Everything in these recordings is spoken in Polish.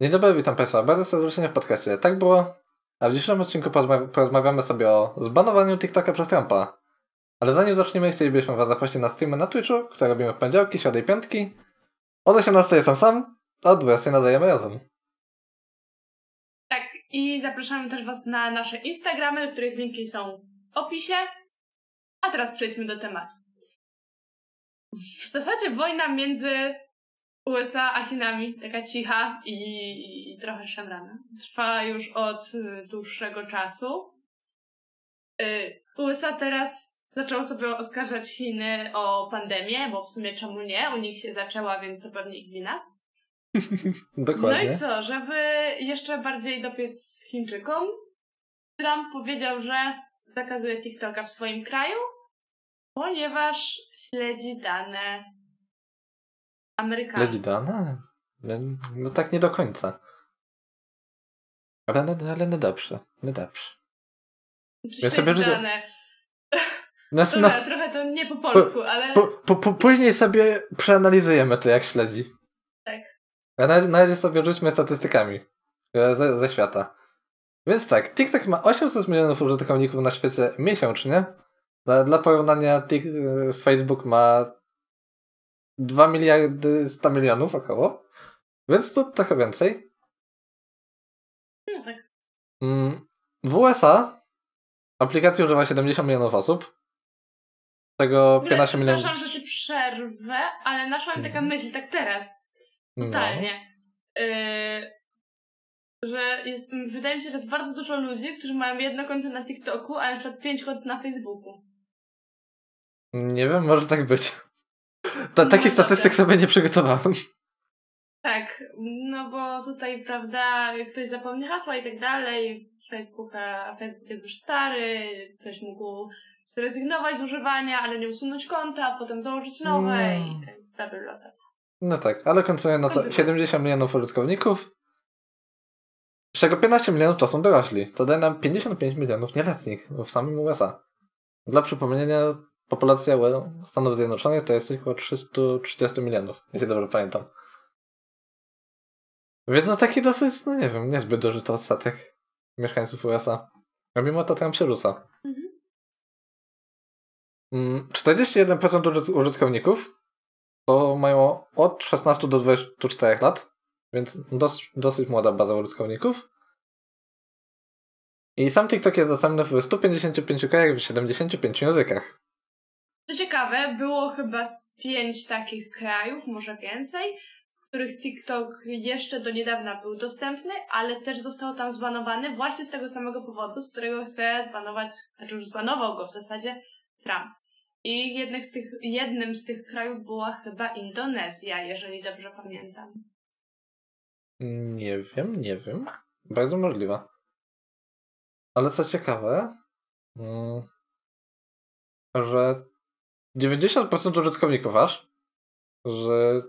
Dzień dobry, witam Państwa bardzo serdecznie w podcaście Tak było, a w dzisiejszym odcinku porozma- porozmawiamy sobie o zbanowaniu TikToka przez Trumpa. Ale zanim zaczniemy, chcielibyśmy Was zaprosić na streamy na Twitchu, które robimy w poniedziałki, środy i piątki. Od 18 jestem sam, a od 20 nadajemy razem. Tak, i zapraszamy też Was na nasze Instagramy, których linki są w opisie. A teraz przejdźmy do tematu. W zasadzie wojna między USA a Chinami, taka cicha i, i trochę szemrana, trwa już od y, dłuższego czasu. Y, USA teraz zaczęło sobie oskarżać Chiny o pandemię, bo w sumie czemu nie? U nich się zaczęła, więc to pewnie ich wina. Dokładnie. No i co, żeby jeszcze bardziej dopiec Chińczykom, Trump powiedział, że zakazuje TikToka w swoim kraju, ponieważ śledzi dane Amerykanów. Lady? No, no tak nie do końca. Ale, ale, ale no dobrze, no dobrze. Ja sobie dane. Znaczy, no, Dobra, trochę to nie po polsku, ale po, po, po, później sobie przeanalizujemy to, jak śledzi. Tak. A na, na razie sobie rzućmy statystykami ze, ze świata. Więc tak, TikTok ma 800 milionów użytkowników na świecie miesięcznie. Dla, dla porównania, Tik, e, Facebook ma 2 miliardy 100 milionów około. Więc to trochę więcej. no tak. W USA aplikacji używa 70 milionów osób. Tego W ogóle, 15 milionów. Przepraszam, że ci przerwę, ale naszła mi taka Mhm. myśl, tak teraz, No. totalnie, yy, że jest, wydaje mi się, że jest bardzo dużo ludzi, którzy mają jedno konto na TikToku, a na przykład pięć kont na Facebooku. Nie wiem, może tak być. Ta, No taki dobra. statystyk sobie nie przygotowałem. Tak, no bo tutaj, prawda, ktoś zapomni hasła i tak dalej, Facebooka, Facebook jest już stary, ktoś mógł zrezygnować z używania, ale nie usunąć konta, potem założyć nowe No. i tak, bla, bla, bla. No tak, ale końcuję no to Kontynuuj. 70 milionów użytkowników, z czego 15 milionów to są dorośli. To daje nam 55 milionów nieletnich w samym USA. Dla przypomnienia, populacja Stanów Zjednoczonych to jest około 330 milionów, jeśli dobrze pamiętam. Więc no taki dosyć, no nie wiem, niezbyt duży to odsetek mieszkańców USA. A mimo to Trump się rzuca. Mhm. Mm, 41% użyt- użytkowników to mają od 16 do 24 lat, więc dosyć, dosyć młoda baza użytkowników. I sam TikTok jest dostępny w 155 krajach w 75 językach. Co ciekawe, było chyba z pięć takich krajów, może więcej, w których TikTok jeszcze do niedawna był dostępny, ale też został tam zbanowany właśnie z tego samego powodu, z którego chce zbanować, znaczy już zbanował go w zasadzie Trump. I jednych z tych, jednym z tych krajów była chyba Indonezja, jeżeli dobrze pamiętam. Nie wiem, nie wiem. Bardzo możliwe. Ale co ciekawe, mm, że 90% użytkowników aż, że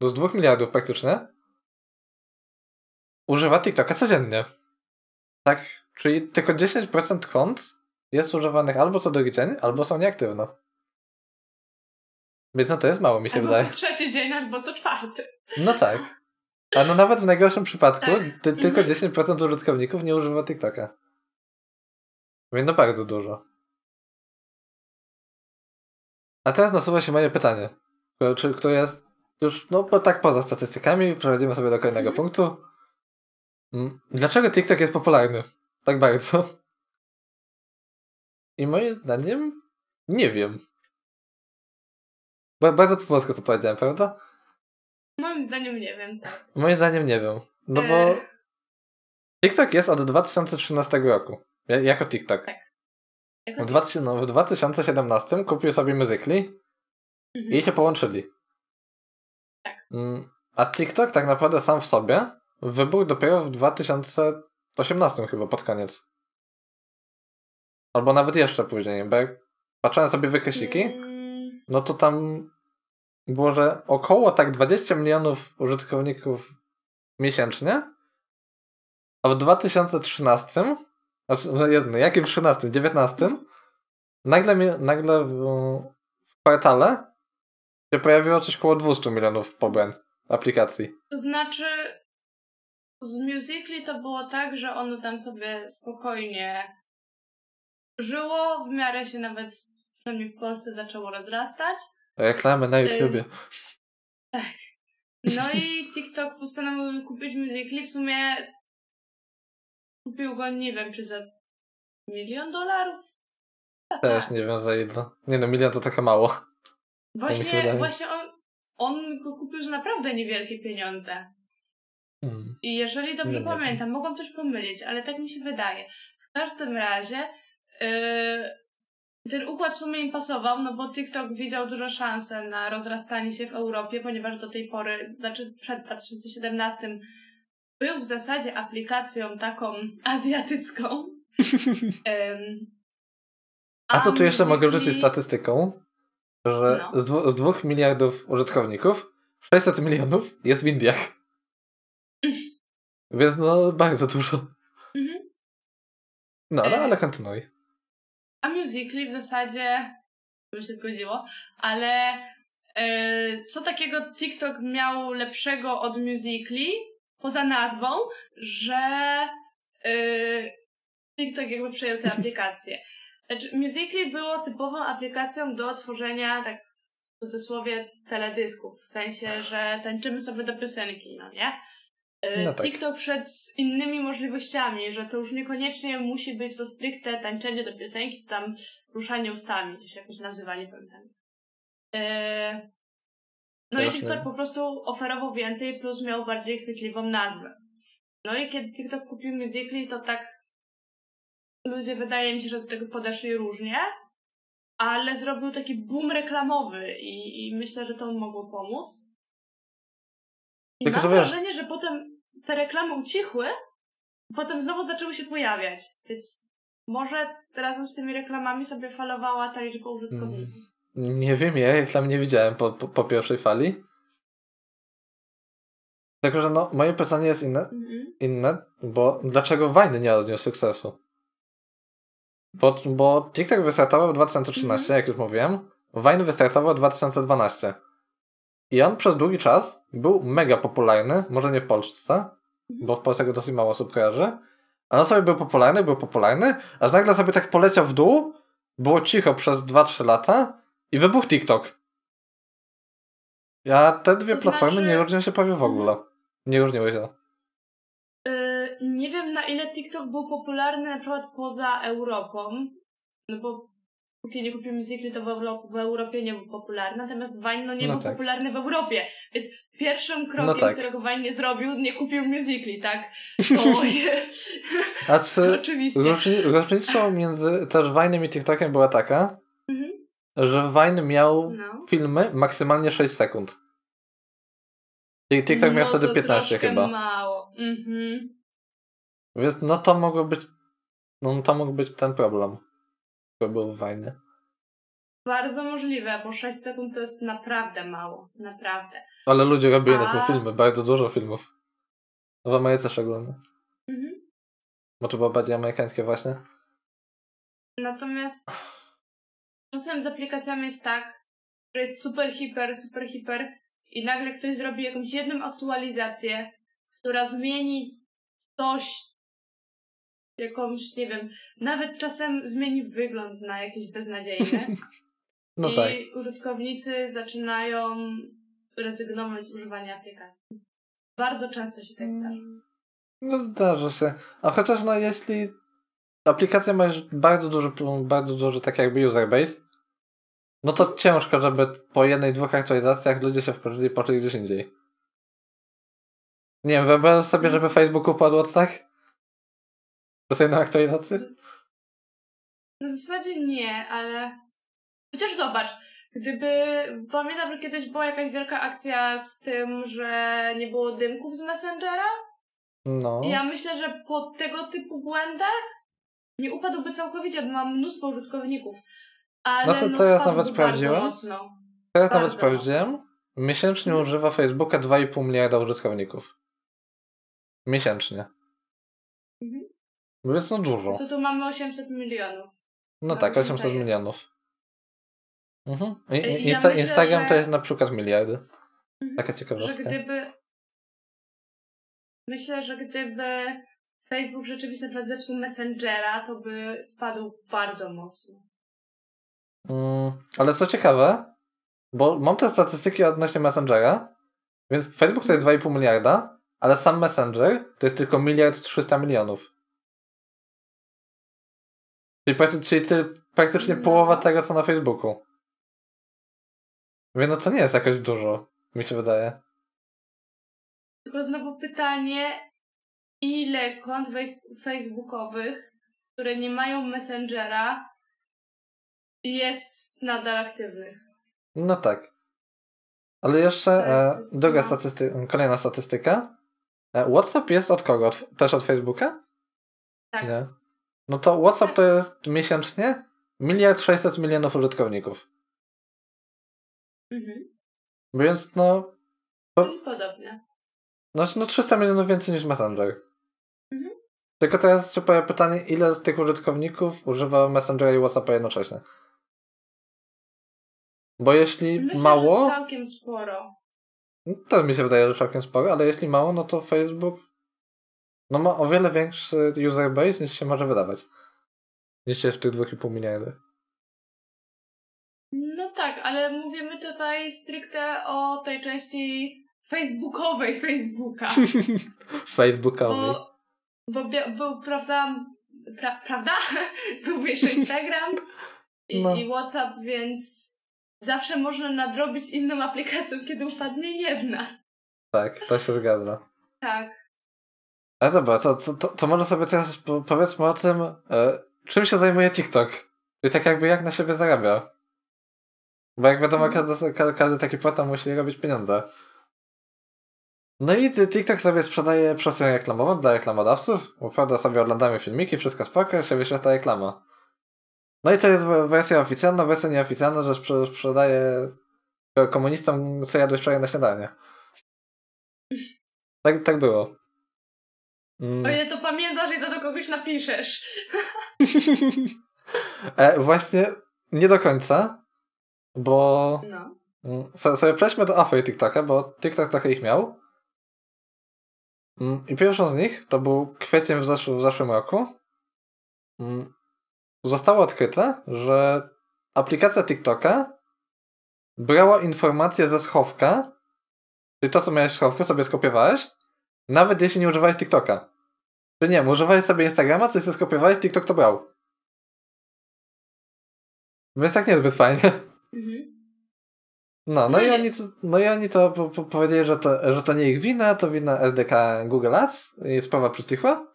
do 2 miliardów praktycznie, używa TikToka codziennie. Tak, czyli tylko 10% kont jest używanych albo co drugi dzień, albo są nieaktywne. Więc no to jest mało, mi się Albo wydaje. co trzeci dzień, albo co czwarty. No tak. A no nawet w najgorszym przypadku Tak. ty, tylko Mhm. 10% użytkowników nie używa TikToka. Więc no bardzo dużo. A teraz nasuwa się moje pytanie, które- czy, które jest już, no bo tak poza statystykami, przechodzimy sobie do kolejnego punktu. Mm, Dlaczego TikTok jest popularny? Tak bardzo. I moim zdaniem nie wiem. Ba- Bardzo po polsku to powiedziałem, prawda? Moim zdaniem nie wiem. Moim zdaniem nie wiem. No bo E, TikTok jest od 2013 roku. Ja- Jako TikTok. jako W, 2000, no, w 2017 kupił sobie Musical.ly Mhm. i się połączyli. Tak. Mm, A TikTok tak naprawdę sam w sobie wybuchł dopiero w 2018 chyba pod koniec. Albo nawet jeszcze później, bo jak patrzyłem sobie wykresiki, Mm, no to tam było, że około tak 20 milionów użytkowników miesięcznie, a w 2013, znaczy, jakim 13, 19, nagle, nagle w, w kwartale się pojawiło coś około 200 milionów pobrań aplikacji. To znaczy, z Musically to było tak, że ono tam sobie spokojnie żyło, w miarę się nawet, przynajmniej w Polsce, zaczęło rozrastać. Reklamy na YouTubie. No i TikTok postanowił kupić Musically. W sumie kupił go, nie wiem, czy za milion dolarów? Tak, Też tak. nie wiem za ile. Nie no, milion to trochę mało. Właśnie, wydaje. właśnie on, on go kupił za naprawdę niewielkie pieniądze. Hmm. I jeżeli dobrze nie pamiętam, mogłam coś pomylić, ale tak mi się wydaje. W każdym razie yy, ten układ w sumie im pasował, no bo TikTok widział dużo szansę na rozrastanie się w Europie, ponieważ do tej pory, znaczy przed 2017 był w zasadzie aplikacją taką azjatycką. A to tu jeszcze mogę Musical.ly rzucić statystyką, że No. z, dwu, z dwóch miliardów użytkowników 600 milionów jest w Indiach. Więc no, bardzo dużo. Mhm. No, no E. ale kontynuuj. A Musical.ly w zasadzie by się zgodziło, ale e, co takiego TikTok miał lepszego od Musical.ly poza nazwą, że e, TikTok jakby przejął tę aplikację. Znaczy, Musical.ly było typową aplikacją do tworzenia tak w cudzysłowie teledysków, w sensie, że tańczymy sobie do piosenki, no nie? E, No tak. TikTok wszedł z innymi możliwościami, że to już niekoniecznie musi być to stricte tańczenie do piosenki, czy tam ruszanie ustami, to się jakoś nazywa, nie pamiętam. E, No i Też nie TikTok po prostu oferował więcej, plus miał bardziej chwytliwą nazwę. No i kiedy TikTok kupił Musical.ly, to tak ludzie wydaje mi się, że do tego podeszli różnie, ale zrobił taki boom reklamowy i, i myślę, że to mogło pomóc. I Tylko, mam wrażenie, że potem te reklamy ucichły, potem znowu zaczęły się pojawiać, więc może razem z tymi reklamami sobie falowała ta liczba użytkowników. Nie wiem, ja reklam nie widziałem po, po, po pierwszej fali. Tylko, że no, moje pytanie jest inne, Mhm. inne bo dlaczego Wine nie odniósł sukcesu? Bo, bo TikTok wystartował w 2013, Mhm. jak już mówiłem. Wine wystartował w 2012. I on przez długi czas był mega popularny, może nie w Polsce, bo w Polsce go dosyć mało osób kojarzy, ale on sobie był popularny, był popularny, aż nagle sobie tak poleciał w dół, było cicho przez 2-3 lata i wybuchł TikTok. Ja te dwie To platformy znaczy- nie różnią się prawie w ogóle. Nie różniły się. Yy, nie wiem na ile TikTok był popularny na przykład poza Europą, no bo póki nie kupił Musical.ly to w, Euro- w Europie nie był popularny, natomiast Vine no nie No był tak. popularny w Europie, więc pierwszym krokiem, No tak. którego Vine nie zrobił, nie kupił Musical.ly, tak? To jest A czy oczywiście. różni, różnicą między też Vine'em i TikTokiem była taka, Mhm. Że Vine miał No. filmy maksymalnie 6 sekund. I TikTok miał no wtedy to 15 troszkę chyba. mało. Mhm. Więc no to mogło być. No to mógł być ten problem. To był Vine. Bardzo możliwe, bo 6 sekund to jest naprawdę mało. Naprawdę. Ale ludzie robili na A- tym filmy, bardzo dużo filmów. W Ameryce szczególnie. Mhm. Bo to było bardziej amerykańskie właśnie. Natomiast czasem z aplikacjami jest tak, że jest super, hiper, super, hiper i nagle ktoś zrobi jakąś jedną aktualizację, która zmieni coś, jakąś, nie wiem, nawet czasem zmieni wygląd na jakiś beznadziejny No i tak. użytkownicy zaczynają rezygnować z używania aplikacji. Bardzo często się tak zdarza. No zdarza się. A chociaż no jeśli aplikacja ma już bardzo duży, bardzo duży tak jakby user base, no to ciężko, żeby po jednej, dwóch aktualizacjach ludzie się wkurzyli i poczęli gdzieś indziej. Nie wiem, wyobrażasz sobie, żeby Facebook upadł od tak? Przez jedną aktualizację? No w zasadzie nie, ale chociaż zobacz, gdyby pamiętam, że kiedyś była jakaś wielka akcja z tym, że nie było dymków z Messengera No. i ja myślę, że po tego typu błędach nie upadłby całkowicie, bo mam mnóstwo użytkowników. Ale No to- to ja spadłby nawet sprawdziłem. Mocno. Teraz nawet bardzo sprawdziłem. Miesięcznie Mhm. używa Facebooka 2,5 miliarda użytkowników. Miesięcznie. Mhm. Więc no dużo. To tu mamy 800 milionów. No No, tak, różnica 800 jest. milionów. Mhm. I, Ja i, Insta, myślę, Instagram że- to jest na przykład miliardy. Mhm. Taka Że ciekawostka. gdyby Myślę, że gdyby Facebook rzeczywiście na przykład zepsuł Messengera, to by spadł bardzo mocno. Mm, ale co ciekawe, bo mam te statystyki odnośnie Messengera, więc Facebook to jest 2,5 miliarda, ale sam Messenger to jest tylko miliard 300 milionów. Czyli, prakty- czyli ty, praktycznie No. połowa tego, co na Facebooku. Więc no to nie jest jakoś dużo, mi się wydaje. Tylko znowu pytanie, ile kont facebookowych, które nie mają Messengera, jest nadal aktywnych? No tak. Ale jeszcze e, druga no. statystyka, kolejna statystyka. E, WhatsApp jest od kogo? Od, też od Facebooka? Tak. Nie. No to WhatsApp to jest miesięcznie miliard 600 milionów użytkowników. Mhm. Więc no, Czyli podobnie. no, no 300 milionów więcej niż Messenger. Tylko teraz się pojawia pytanie, ile z tych użytkowników używa Messengera i WhatsAppa jednocześnie? Bo jeśli Myślę, mało, że całkiem sporo. no to mi się wydaje, że całkiem sporo, ale jeśli mało, no to Facebook no ma o wiele większy user base niż się może wydawać. Niż jest w tych 2,5 miliardach. No tak, ale mówimy tutaj stricte o tej części facebookowej Facebooka. Facebookowy. Bo, bo był, prawda, pra, prawda? był jeszcze Instagram i, No. i WhatsApp, więc zawsze można nadrobić inną aplikacją, kiedy upadnie jedna. Tak, to się zgadza. Tak. Ale dobra, to, to, to, może sobie teraz po- powiedzmy o tym, e, czym się zajmuje TikTok. I tak jakby jak na siebie zarabia. Bo jak wiadomo, Mhm. każdy, ka- każdy taki portal musi robić pieniądze. No i TikTok sobie sprzedaje przestrzeń reklamową dla reklamodawców. Prawda sobie oglądamy filmiki, wszystko spoko, się wyświetla reklama. No i to jest we- wersja oficjalna, wersja nieoficjalna, że sprze- sprzedaje komunistom, co jadłeś wczoraj na śniadanie. Tak, tak było. Mm. O ile to pamiętasz i to do kogoś napiszesz. e, właśnie nie do końca, bo No. mm, so, sobie przejdźmy do afery TikToka, bo TikTok trochę ich miał. Mm, I pierwszą z nich to był kwiecień w, zesz- w zeszłym roku. Mm, Zostało odkryte, że aplikacja TikToka brała informacje ze schowka, czyli to, co miałeś w schowku, sobie skopiowałeś, nawet jeśli nie używałeś TikToka. Czy nie, używałeś sobie Instagrama, coś sobie skopiowałeś, TikTok to brał. Więc tak niezbyt fajnie. Mhm. No, no, No i, oni to, no i oni to po, po, powiedzieli, że to, że to nie ich wina, to wina SDK Google Ads i sprawa przycichła.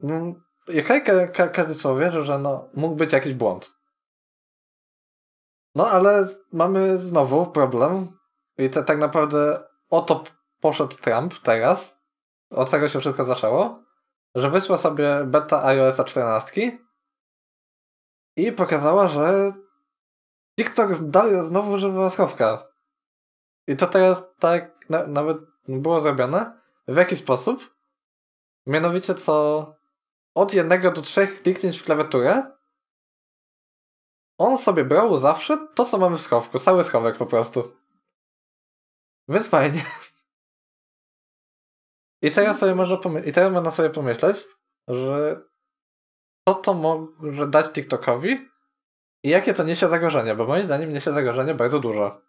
No, I okej, ka, ka, każdy człowiek wierzy, że no, mógł być jakiś błąd. No, ale mamy znowu problem i to tak naprawdę o to poszedł Trump teraz. Od tego się wszystko zaczęło, że wysłał sobie beta iOS 14 i pokazała, że TikTok znowu używa schowka. I to teraz tak na, nawet było zrobione. W jaki sposób? Mianowicie co od jednego do trzech kliknięć w klawiaturę on sobie brał zawsze to, co mamy w schowku. Cały schowek po prostu. Więc fajnie. I teraz sobie można, I teraz można sobie pomyśleć, że co to może dać TikTokowi i jakie to niesie zagrożenie, bo moim zdaniem niesie zagrożenie bardzo dużo.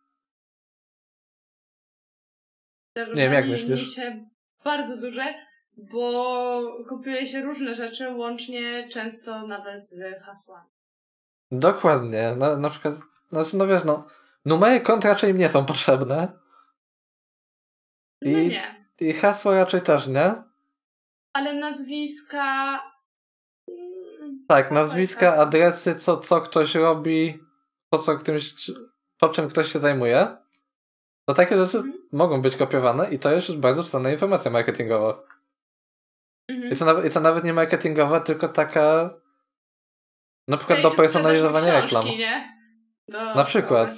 Nie wiem, jak myślisz? Niesie bardzo duże, bo kopiuje się różne rzeczy, łącznie często nawet z hasłami. Dokładnie. Na, na przykład, znaczy, no wiesz, no, numery kont raczej im nie są potrzebne No I- nie. i hasła raczej też nie. Ale nazwiska... Tak, nazwiska, adresy, co, co ktoś robi, to, co kimś, to czym ktoś się zajmuje. To takie rzeczy Mhm. mogą być kopiowane i to jest już bardzo cenna informacja marketingowa. Mhm. I to, nawet, I to nawet nie marketingowa, tylko taka na przykład Ej, do personalizowania książki, reklam. Nie? Do, Na przykład.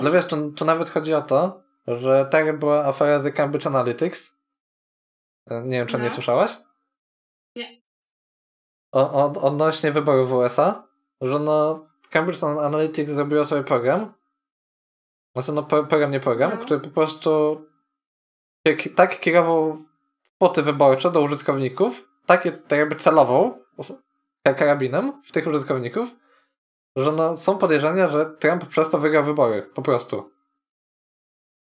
Ale wiesz, to, to nawet chodzi o to, że tak była afera z Cambridge Analytics. E, Nie wiem, czy No. słyszałaś? O, od, odnośnie wyborów w USA, że no Cambridge Analytics zrobiło sobie program. Znaczy no pro- program, nie program, No. który po prostu tak kierował spoty wyborcze do użytkowników, takie tak jakby celował karabinem w tych użytkowników, że no, są podejrzenia, że Trump przez to wygrał wybory. Po prostu.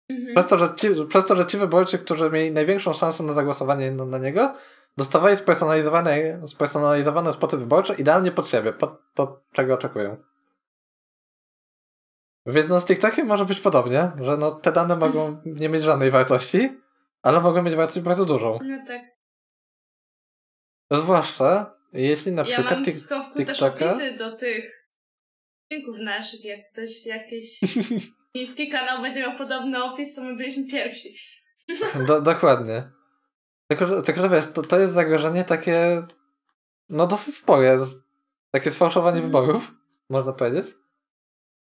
Mhm. Przez to, że ci, przez to, że ci wyborcy, którzy mieli największą szansę na zagłosowanie na, na niego, dostawali spersonalizowane, spersonalizowane spoty wyborcze idealnie pod siebie, pod to, czego oczekują. Więc no z TikTokiem może być podobnie, że no te dane mogą nie mieć żadnej wartości, ale mogą mieć wartość bardzo dużą. No tak. Zwłaszcza jeśli na ja przykład mam tik- w schowku też opisy do tych odcinków naszych. Jak ktoś jakiś chiński kanał będzie miał podobny opis, to my byliśmy pierwsi. Do, dokładnie. Tylko, że, tylko, wiesz, to, to jest zagrożenie takie, no dosyć spore. Takie sfałszowanie Mhm. wyborów, można powiedzieć.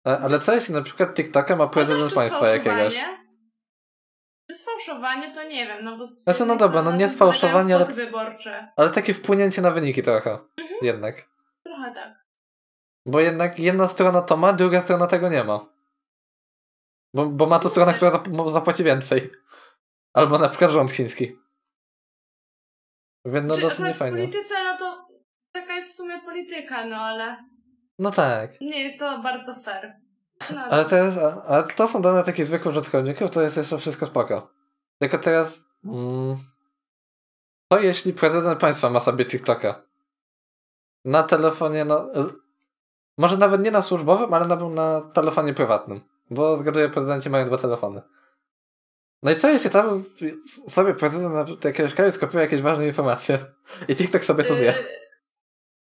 Ale co jeśli na przykład TikToka ma prezydent państwa jakiegoś? sfałszowanie? To nie wiem, no bo Znaczy, no dobra, no nie sfałszowanie, ale- wyborcze. Ale takie wpłynięcie na wyniki trochę. Mhm. Jednak. Trochę tak. Bo jednak jedna strona to ma, druga strona tego nie ma. Bo, bo ma to strona, która zap- zapłaci więcej. Albo na przykład rząd chiński. Więc no dosyć w niefajnie. polityce, no to taka jest w sumie polityka, no ale No tak. nie jest to bardzo fair. No, Ale to, jest, ale to są dane takich zwykłych użytkowników, to jest jeszcze wszystko spoko. Tylko teraz. Mm, to jeśli prezydent państwa ma sobie TikToka na telefonie, no. Może nawet nie na służbowym, ale na, na telefonie prywatnym. Bo zgaduję, prezydenci mają dwa telefony. No i co jeśli tam sobie prezydent na jakiegoś kraju skopiuje jakieś ważne informacje i TikTok sobie to zje? y,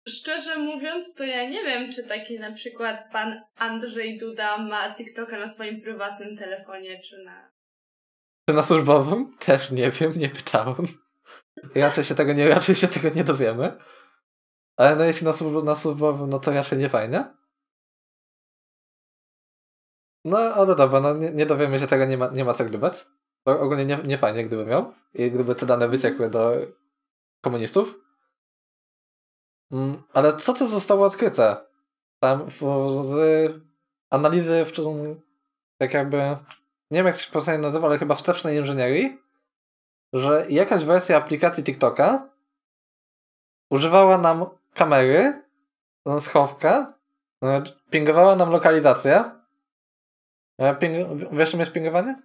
Szczerze mówiąc, to ja nie wiem, czy taki na przykład pan Andrzej Duda ma TikToka na swoim prywatnym telefonie, czy na. Czy na służbowym? Też nie wiem, nie pytałem. Raczej się tego nie, raczej się tego nie dowiemy. Ale no jeśli na, służb, na służbowym, no to raczej nie fajnie. No, ale dobra, no nie, nie dowiemy się tego, nie ma, nie ma co gdybać. To ogólnie nie, nie fajnie, gdyby miał. I gdyby te dane wyciekły do komunistów. Mm, ale co to zostało odkryte? Tam z analizy, w czym tak jakby nie wiem jak to się po nazywa, ale chyba wstecznej inżynierii, że jakaś wersja aplikacji TikToka używała nam kamery, no, schowka, e, pingowała nam lokalizację. E, Ping, wiesz czym jest pingowanie?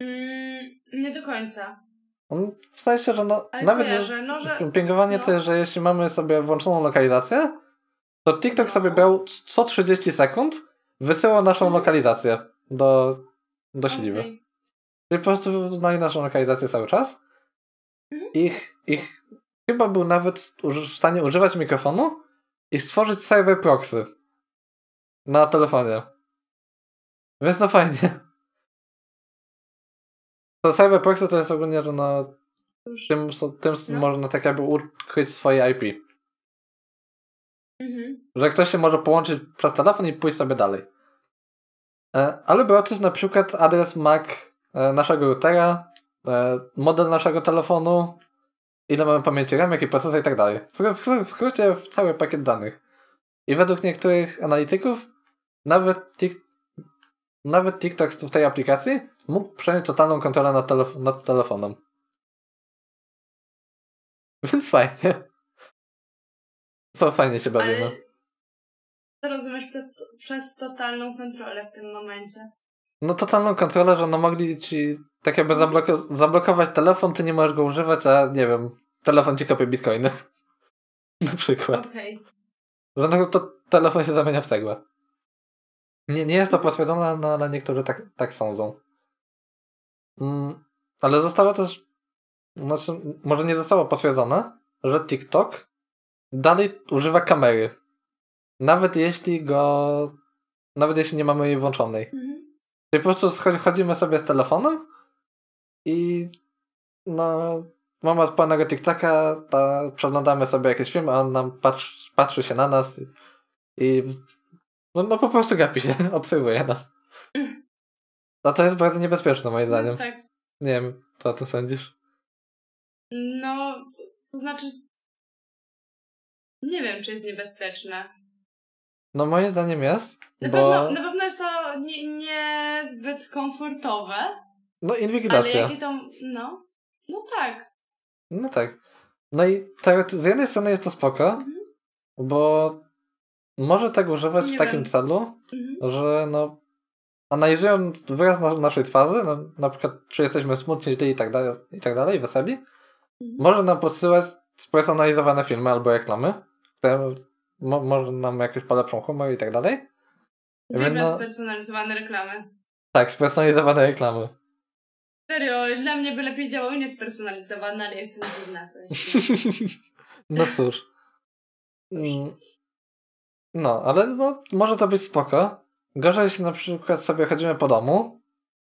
Mm, nie do końca. On w sensie, że no, Ale nawet kojarzę, no, że. pingowanie no. to jest, że jeśli mamy sobie włączoną lokalizację, to TikTok sobie brał co 30 sekund, wysyłał naszą Mhm. lokalizację do, do śliwy. Okej. Czyli po prostu znali naszą lokalizację cały czas. Mhm. Ich, ich chyba był nawet w stanie używać mikrofonu i stworzyć serwer proxy na telefonie. Więc no fajnie. To proxy to jest ogólnie, że no Cóż. tym, tym No. można tak jakby ukryć swoje IP. Mhm. Że ktoś się może połączyć przez telefon i pójść sobie dalej. E, Ale był też na przykład adres MAC e, naszego routera, e, model naszego telefonu, ile mamy pamięci RAM, jaki procesor i tak dalej. W skrócie- W cały pakiet danych. I według niektórych analityków nawet, tik, nawet TikTok w tej aplikacji mógł przejąć totalną kontrolę nad, nad telefonem. Więc fajnie. To fajnie się bawimy. Ale co rozumiesz przez, przez totalną kontrolę w tym momencie? No totalną kontrolę, że no mogli ci tak jakby zabloko- zablokować telefon, ty nie możesz go używać, a nie wiem, telefon ci kopie bitcoiny. Na przykład. Okej. Że no to telefon się zamienia w cegłę. Nie, nie jest to potwierdzone, no ale niektórzy tak, tak sądzą. Mm, ale zostało też, znaczy, może nie zostało potwierdzone, że TikTok dalej używa kamery. Nawet jeśli go, nawet jeśli nie mamy jej włączonej. Mhm. Czyli po prostu chodzimy sobie z telefonem i no mamy odpalonego TikToka, to przeglądamy sobie jakieś filmy, a on nam patrzy, patrzy się na nas i, i no, no po prostu gapi się, obserwuje nas. No to jest bardzo niebezpieczne moim zdaniem. No, tak. Nie wiem, co o tym sądzisz? No, to znaczy. Nie wiem, czy jest niebezpieczne. No moim zdaniem jest, Na, bo... pewno, na pewno jest to nie, niezbyt komfortowe. No Ale inwigilacja. jakie to... No. No tak. No tak. No i tak, z jednej strony jest to spoko, Mhm. bo może tak używać Nie w takim wiem. celu, Mhm. że no analizując wyraz na, naszej twarzy, no, na przykład czy jesteśmy smutni, źli i tak dalej, i tak dalej, weseli, Mhm. może nam podsyłać spersonalizowane filmy albo reklamy, które mo, może nam jakoś polepszą humor i tak dalej. Uwielbiam no- spersonalizowane reklamy. Tak, spersonalizowane reklamy. Serio, dla mnie by lepiej działały niespersonalizowane, ale jestem dziwna coś. no cóż. Mm. No, ale no, może to być spoko. Gorzej, jeśli na przykład sobie chodzimy po domu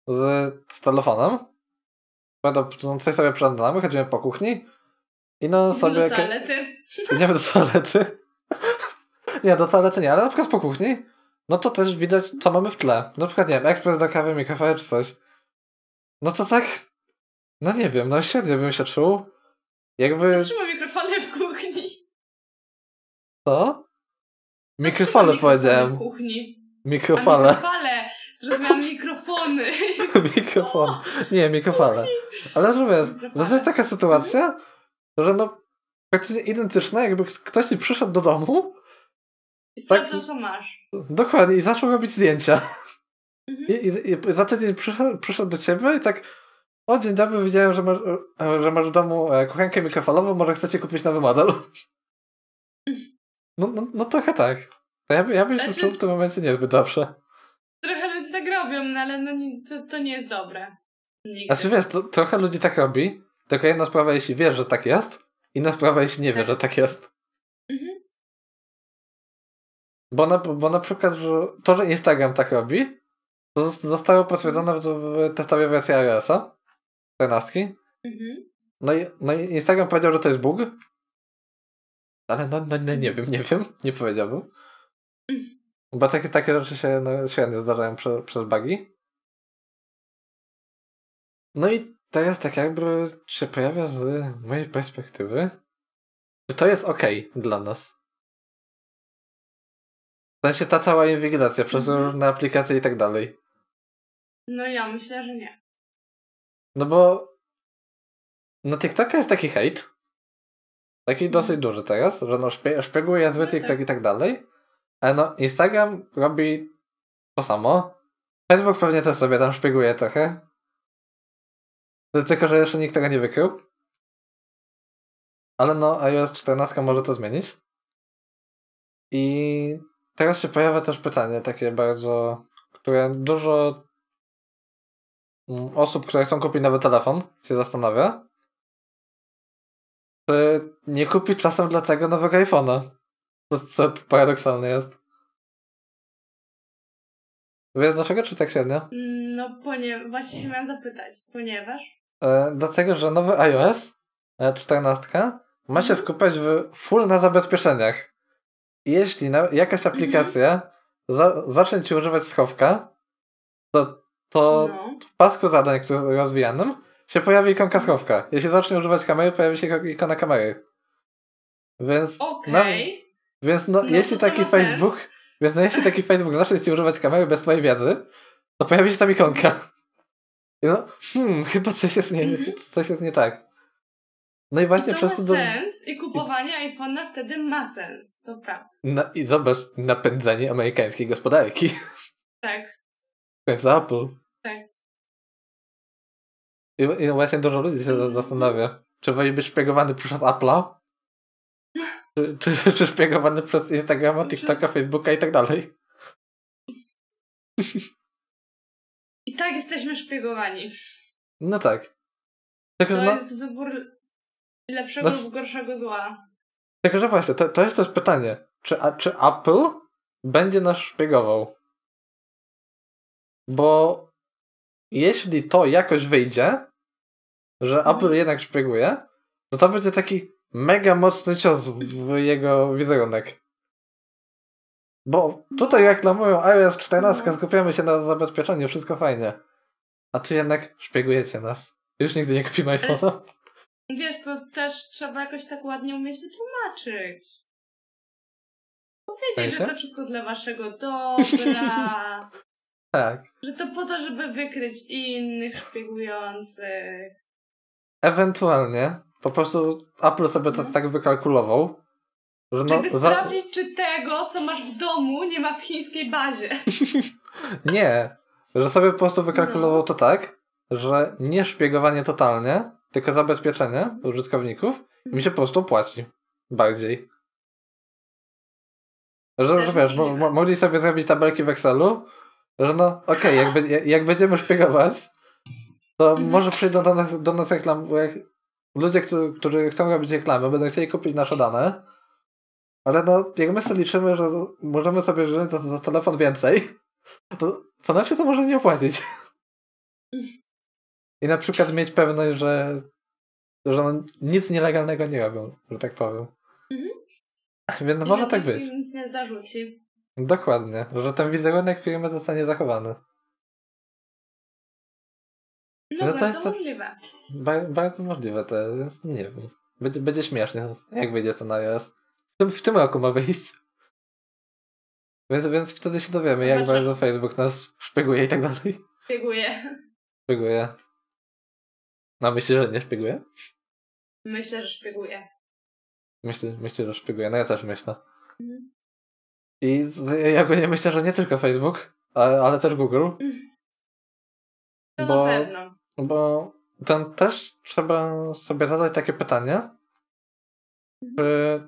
z, z telefonem, no, coś sobie przeglądamy, chodzimy po kuchni i no sobie... Do toalety. Idziemy do toalety. nie, do toalety nie, ale na przykład po kuchni, no to też widać, co mamy w tle. Na przykład, nie wiem, ekspres do kawy, mikrofon czy coś. No to tak, no nie wiem, no świetnie bym się czuł. Jakby, Trzyma mikrofony w kuchni. co? Mikrofony powiedziałem. w kuchni. A Mikrofale. mikrofale. Zrozumiałam mikrofony. Mikrofon. Nie, mikrofale. Ale że wiesz, no to jest taka sytuacja, że no praktycznie identyczna, jakby ktoś ci przyszedł do domu, I sprawdzą, co masz. dokładnie, i zaczął robić zdjęcia. Mhm. I, i, i za tydzień przyszedł, przyszedł do ciebie i tak o dzień dobry, widziałem, że masz, że masz w domu e, kuchenkę mikrofalową, może chcecie kupić nowy model? No, no, no trochę tak. Ja, ja bym się Znaczy- czuł w tym momencie niezbyt dobrze. Trochę ludzi tak robią, no ale no, to, to nie jest dobre. Nigdy. Znaczy wiesz, to, trochę ludzi tak robi, tylko jedna sprawa, jeśli wiesz, że tak jest, inna sprawa, jeśli nie wiesz, że tak jest. Mhm. Bo na, bo na przykład, że to, że Instagram tak robi, to zos- zostało potwierdzone w, w testowej wersji iOS-a, 14. Mhm. No i, no i Instagram powiedział, że to jest bug. Ale no, no, no nie wiem, nie wiem, nie powiedziałbym. Mhm. Bo takie, takie rzeczy się no, średnio zdarzają prze, przez bugi. No i teraz tak jakby się pojawia z mojej perspektywy, że to jest ok dla nas. W sensie ta cała inwigilacja przez Mhm. różne aplikacje i tak dalej. No ja myślę, że nie. No bo na TikToka jest taki hejt. Taki dosyć duży teraz, że no szpie, szpieguje zły No TikTok tak. i tak dalej. Ale no Instagram robi to samo. Facebook pewnie też sobie tam szpieguje trochę. Tylko, że jeszcze nikt tego nie wykrył. Ale no iOS 14 może to zmienić. I teraz się pojawia też pytanie takie bardzo, które dużo mm, osób, które chcą kupić nowy telefon, się zastanawia. Czy nie kupić czasem dlatego nowego iPhone'a? Co, co paradoksalne jest. Wiesz dlaczego, czy tak średnio? No, ponieważ, właśnie się miałam zapytać, ponieważ... E, dlatego, że nowy iOS e, 14 ma się Mhm. skupiać w full na zabezpieczeniach. Jeśli na, jakaś aplikacja za, zacznie ci używać schowka, to, to No. w pasku zadań, który jest rozwijanym, się pojawi ikonka schowka. Jeśli zacznie używać kamery, pojawi się ikona kamery. Więc, Okej. Więc no, No jeśli taki ma Facebook, sens. więc no, jeśli taki Facebook zacznie ci używać kamery bez twojej wiedzy, to pojawi się tam ikonka. I no, hmm, chyba coś jest nie, Mhm. coś jest nie tak. No i I właśnie to przez ma to... Do... sens i kupowanie iPhone'a wtedy ma sens, to prawda. No, I zobacz, napędzanie amerykańskiej gospodarki. Tak. Jest Apple. Tak. I, I właśnie dużo ludzi się zastanawia, czy woli być szpiegowany przez Apple'a, czy, czy, czy szpiegowany przez Instagrama, TikToka, Przez- Facebooka i tak dalej. I tak jesteśmy szpiegowani. No tak. Tylko, To no, jest wybór lepszego No, lub gorszego zła. tylko, że właśnie, to, to jest też pytanie. Czy, a, czy Apple będzie nas szpiegował? Bo jeśli to jakoś wyjdzie, że Mhm. Apple jednak szpieguje, to to będzie taki mega mocny cios w jego wizerunek. Bo tutaj reklamują iOS 14, No. skupiamy się na zabezpieczeniu, wszystko fajnie. A tu jednak szpiegujecie nas. Już nigdy nie kupimy iPhone'a. Wiesz, to też trzeba jakoś tak ładnie umieć wytłumaczyć. Powiedzieć, że to wszystko dla waszego dobra. Tak. Że to po to, żeby wykryć innych szpiegujących. Ewentualnie po prostu Apple sobie to No. tak wykalkulował, że no, Żeby za- sprawdzić, czy tego, co masz w domu, nie ma w chińskiej bazie. Nie, że sobie po prostu wykalkulował No. to tak, że nie szpiegowanie totalnie, tylko zabezpieczenie użytkowników mi się po prostu płaci bardziej. Że, że wiesz, mo, mogli sobie zrobić tabelki w Excelu, że no okej, jak, be- jak będziemy szpiegować, to Mhm. może przyjdą do nas, do nas reklam, jak ludzie, którzy, którzy chcą robić reklamy, będą chcieli kupić nasze dane, ale no, jak my sobie liczymy, że możemy sobie wziąć za, za telefon więcej, to, to nam się to może nie opłacić. I na przykład mieć pewność, że, że nic nielegalnego nie robią, że tak powiem. Mhm. Więc no, I może że tak być. nic nie zarzuci. Dokładnie, że ten wizerunek firmy zostanie zachowany. No, No to bardzo jest to- możliwe. Ba- bardzo możliwe to jest, więc nie wiem. Będzie, będzie śmiesznie, jak wyjdzie to na iOS. W tym, w tym roku ma wyjść. Więc, więc wtedy się dowiemy, jak bardzo Facebook nas szpieguje i tak dalej. Szpieguję. Szpieguje. No myślisz, że nie szpieguje? Myślę, że szpieguję. Myślę, myślę, że szpieguje. No ja też myślę. Mhm. I z- ja nie myślę, że nie tylko Facebook, ale, ale też Google. To Bo- na pewno. Bo ten też trzeba sobie zadać takie pytanie, czy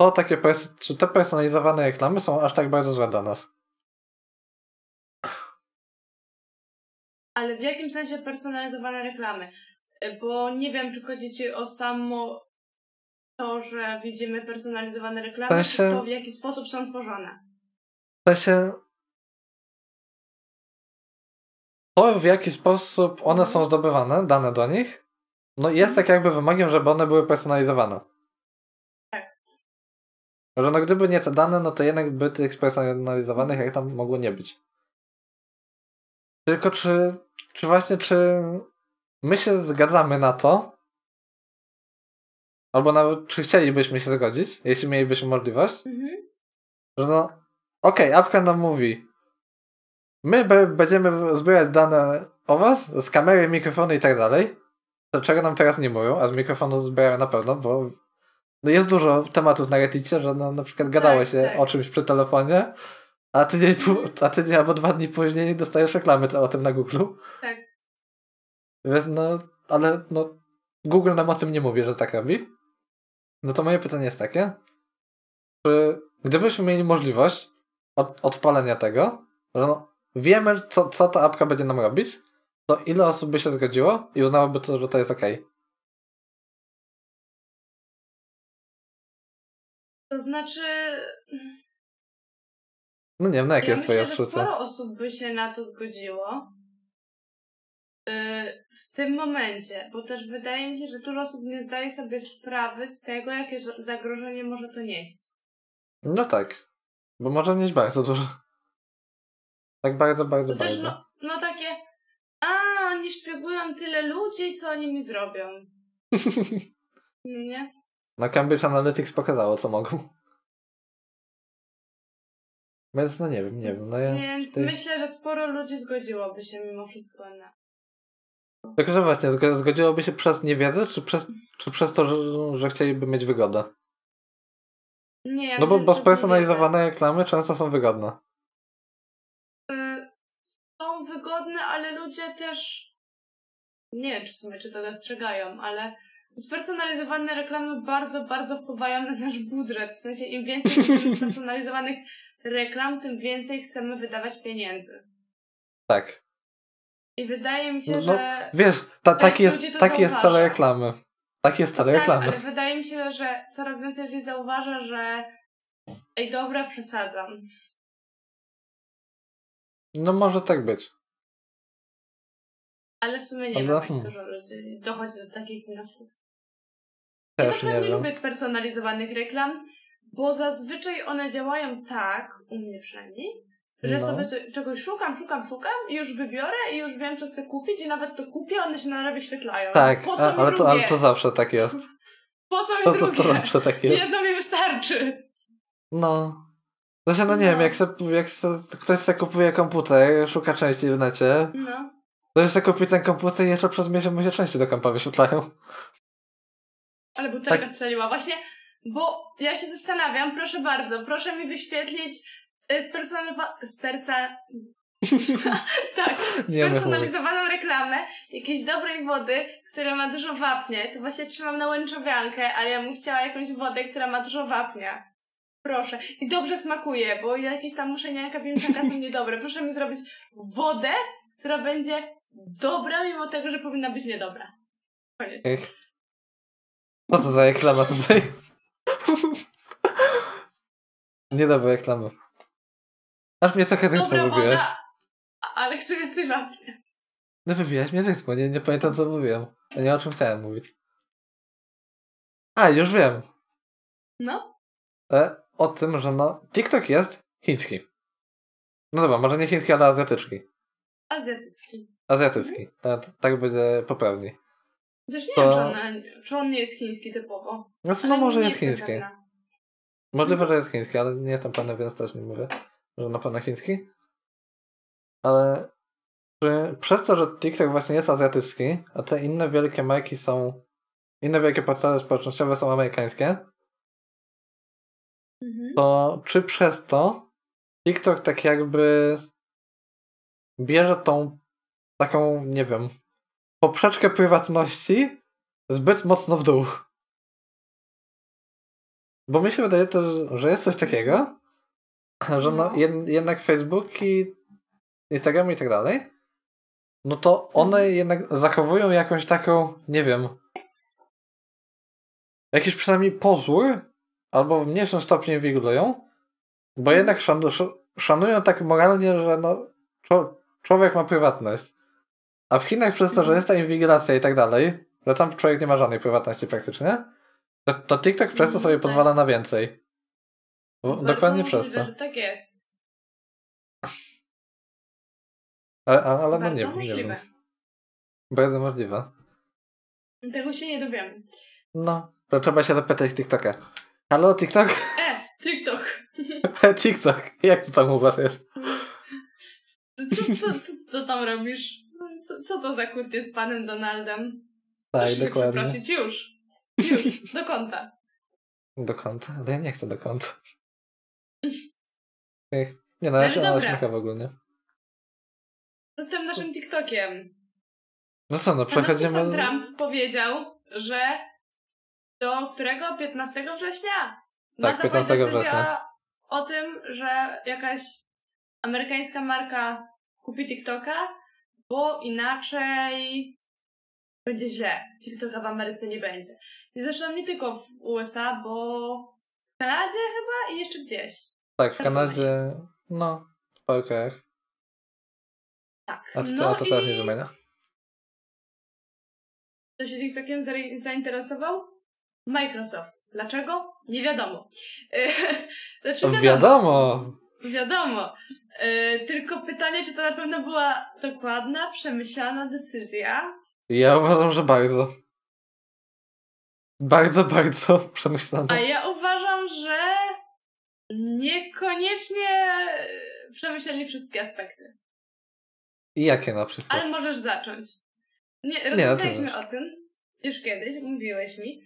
to takie, czy te personalizowane reklamy są aż tak bardzo złe dla nas? Ale w jakim sensie personalizowane reklamy? E, Bo nie wiem, czy chodzi ci o samo to, że widzimy personalizowane reklamy, W czy sensie- to w jaki sposób są tworzone. W sensie to, w jaki sposób one są zdobywane, dane do nich, no jest tak jakby wymogiem, żeby one były personalizowane. Tak. Że no gdyby nie te dane, no to jednak by tych spersonalizowanych jak tam mogło nie być. Tylko czy, czy właśnie, czy my się zgadzamy na to, albo nawet czy chcielibyśmy się zgodzić, jeśli mielibyśmy możliwość, Mhm. że no, okej, apka nam mówi, my be- będziemy zbierać dane o was z kamery, mikrofonu i tak dalej, czego nam teraz nie mówią, a z mikrofonu zbierają na pewno, bo no jest dużo tematów na Reddicie, że no, na przykład gadało Tak, się tak. o czymś przy telefonie, a tydzień, a tydzień albo dwa dni później dostajesz reklamy o tym na Google. Tak. Więc no, ale no, Google nam o tym nie mówi, że tak robi. No to moje pytanie jest takie, czy gdybyśmy mieli możliwość od, odpalenia tego, że no, wiemy, co, co ta apka będzie nam robić, to ile osób by się zgodziło i uznałoby to, że to jest ok? To znaczy, No nie wiem, na jakie ja jest twoje myślę, że odczucie? sporo osób by się na to zgodziło. Yy, W tym momencie, bo też wydaje mi się, że dużo osób nie zdaje sobie sprawy z tego, jakie za- zagrożenie może to nieść. No tak, bo może mieć bardzo dużo. Tak bardzo, bardzo, To bardzo. no, no takie, a oni szpiegują tyle ludzi, co oni mi zrobią. Nie? No Cambridge Analytics pokazało, co mogą. Więc no nie wiem, nie wiem. No ja Więc tutaj- myślę, że sporo ludzi zgodziłoby się mimo wszystko na. Tylko, że właśnie, zgo- zgodziłoby się przez niewiedzę, czy przez, czy przez to, że, że chcieliby mieć wygodę? Nie, ja No bo, bo spersonalizowane reklamy często są wygodne. Y, są wygodne, ale ludzie też nie wiem, czy w sumie czy to dostrzegają, ale spersonalizowane reklamy bardzo, bardzo wpływają na nasz budżet. W sensie im więcej spersonalizowanych reklam, tym więcej chcemy wydawać pieniędzy. Tak. I wydaje mi się, No, że Wiesz, ta, taki jest, taki jest cel zauważa. reklamy. Taki jest cel tak, reklamy. ale wydaje mi się, że coraz więcej ludzi zauważa, że ej dobra, przesadzam. No może tak być. Ale w sumie nie wiem, jak dużo ludzi dochodzi do takich wniosków. Ja Też przykład nie nie lubię spersonalizowanych reklam, bo zazwyczaj one działają tak, u mnie przynajmniej, że No. sobie czegoś szukam, szukam, szukam i już wybiorę i już wiem, co chcę kupić i nawet to kupię, one się na wyświetlają. Tak, po co a, mi ale, to, ale to zawsze tak jest. Po co mi To, to, drugie? to zawsze tak jest. Jedno mi wystarczy. No. Znaczy, no nie No. wiem, jak, se, jak se, ktoś sobie kupuje komputer, szuka części w necie, No. To już sobie kupi ten komputer i jeszcze przez miesiąc mu się części do kompa wyświetlają. Ale butelka Tak. strzeliła. Właśnie, bo ja się zastanawiam, proszę bardzo, proszę mi wyświetlić y, spersonalizowa... Spersa... tak, spersonalizowaną reklamę jakiejś dobrej wody, która ma dużo wapnia. To właśnie trzymam na łęczowiankę, ale ja bym chciała jakąś wodę, która ma dużo wapnia. Proszę. I dobrze smakuje, bo jakieś tam muszenianka, pięczanka są niedobre. Proszę mi zrobić wodę, która będzie dobra, mimo tego, że powinna być niedobra. Koniec. Ech. Co to za reklama tutaj? Niedobra reklama. Aż mnie trochę z rytmu Dobra wybiłeś. woda, a- ale chcę więcej wapnia. No wybiłeś mnie z rytmu, nie, nie pamiętam co mówiłem. Ja nie o czym chciałem mówić. A, już wiem. No, E, o tym, że no, TikTok jest chiński. No dobra, może nie chiński, ale azjatycki. Azjatycki. Azjatycki. Tak, tak będzie poprawniej. Chociaż nie To- wiem, czy on, czy on nie jest chiński typowo. Znaczy, no Ale może jest chiński. pewna. Możliwe, że jest chiński, ale nie jestem pewny, więc też nie mówię, że na pewno chiński. Ale czy, przez to, że TikTok właśnie jest azjatycki, a te inne wielkie marki są, inne wielkie portale społecznościowe są amerykańskie, Mhm. to czy przez to TikTok tak jakby bierze tą taką, nie wiem, poprzeczkę prywatności zbyt mocno w dół. Bo mi się wydaje to, że jest coś takiego, że no, jed, jednak Facebook i Instagram i tak dalej, no to one jednak zachowują jakąś taką, nie wiem, jakiś przynajmniej pozór, albo w mniejszym stopniu inwigilują, bo jednak szanu, sz- szanują tak moralnie, że no, człowiek ma prywatność. A w Chinach przez to, że jest ta inwigilacja i tak dalej, że tam człowiek nie ma żadnej prywatności praktycznie, to, to TikTok przez to Mhm, sobie tak. pozwala na więcej. Bardzo dokładnie możliwe, przez to. tak jest. Ale, ale, no nie, nie wiem. możliwe. Bardzo możliwe. Tego się nie dowiemy. No, to trzeba się zapytać TikToka. Halo TikTok? E, TikTok. TikTok, jak to tam u was jest? Co, co, co, co tam robisz? Co, co to za kuty z panem Donaldem? Tak, Proszę dokładnie. przeprosić, już. Już, do konta. Do kąta, ale ja nie chcę do kąta. Ech, Nie no, ja dobra. śmiecha ogólnie. Co z tym naszym TikTokiem? No co, no Pan przechodzimy... Trump powiedział, że do którego? 15 września? Tak, zapaść 15 decyzja września. o tym, że jakaś amerykańska marka kupi TikToka, bo inaczej będzie źle. TikToka w Ameryce nie będzie. I zresztą nie tylko w USA, bo w Kanadzie chyba i jeszcze gdzieś. Tak, w Kanadzie, no, w krajach. Tak. A to, no a to teraz i nie wymienia. Kto się TikTokiem zainteresował? Microsoft. Dlaczego? Nie wiadomo. znaczy Wiadomo! Wiadomo. E, tylko pytanie, czy to na pewno była dokładna, przemyślana decyzja? Ja uważam, że bardzo. Bardzo, bardzo przemyślane. A ja uważam, że niekoniecznie przemyśleli wszystkie aspekty. I jakie na przykład? Ale możesz zacząć. Nie, no rozmawialiśmy o tym już kiedyś, mówiłeś mi,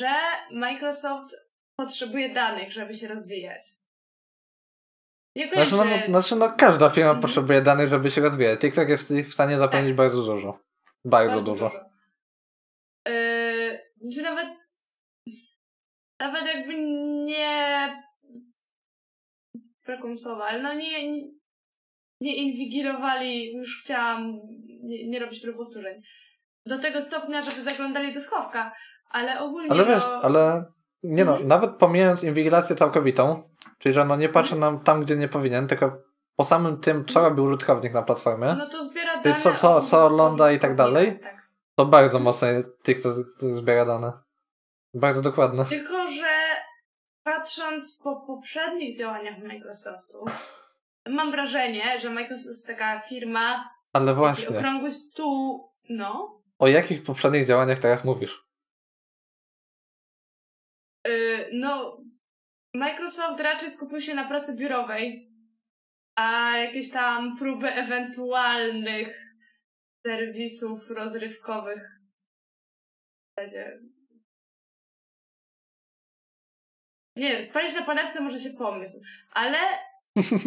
że Microsoft potrzebuje danych, żeby się rozwijać. Niekoniecznie... Znaczy no, znaczy, no każda firma potrzebuje danych, żeby się rozwijać. TikTok jest w stanie zapewnić Tak. bardzo dużo. Bardzo, dużo. Yy, czy nawet nawet jakby nie brakło słowa, ale no nie, nie, nie inwigilowali, już chciałam nie, nie robić tylu powtórzeń, do tego stopnia, żeby zaglądali do schowka, ale ogólnie Ale wiesz, no, ale nie no, Mhm. nawet pomijając inwigilację całkowitą, czyli że no nie patrzy nam tam, gdzie nie powinien, tylko po samym tym, co robi użytkownik na platformie, no to zbiera Czyli dane co- co- o co ogląda i tak dalej? Tak. to bardzo mocno TikTok zbiera dane. Bardzo dokładne. Tylko, że patrząc po poprzednich działaniach Microsoftu, mam wrażenie, że Microsoft jest taka firma, Ale właśnie, okrągły stół, no, o jakich poprzednich działaniach teraz mówisz? yy, no, Microsoft raczej skupił się na pracy biurowej, a jakieś tam próby ewentualnych serwisów rozrywkowych w zasadzie nie wiem, spalić na panewce może się pomysł, ale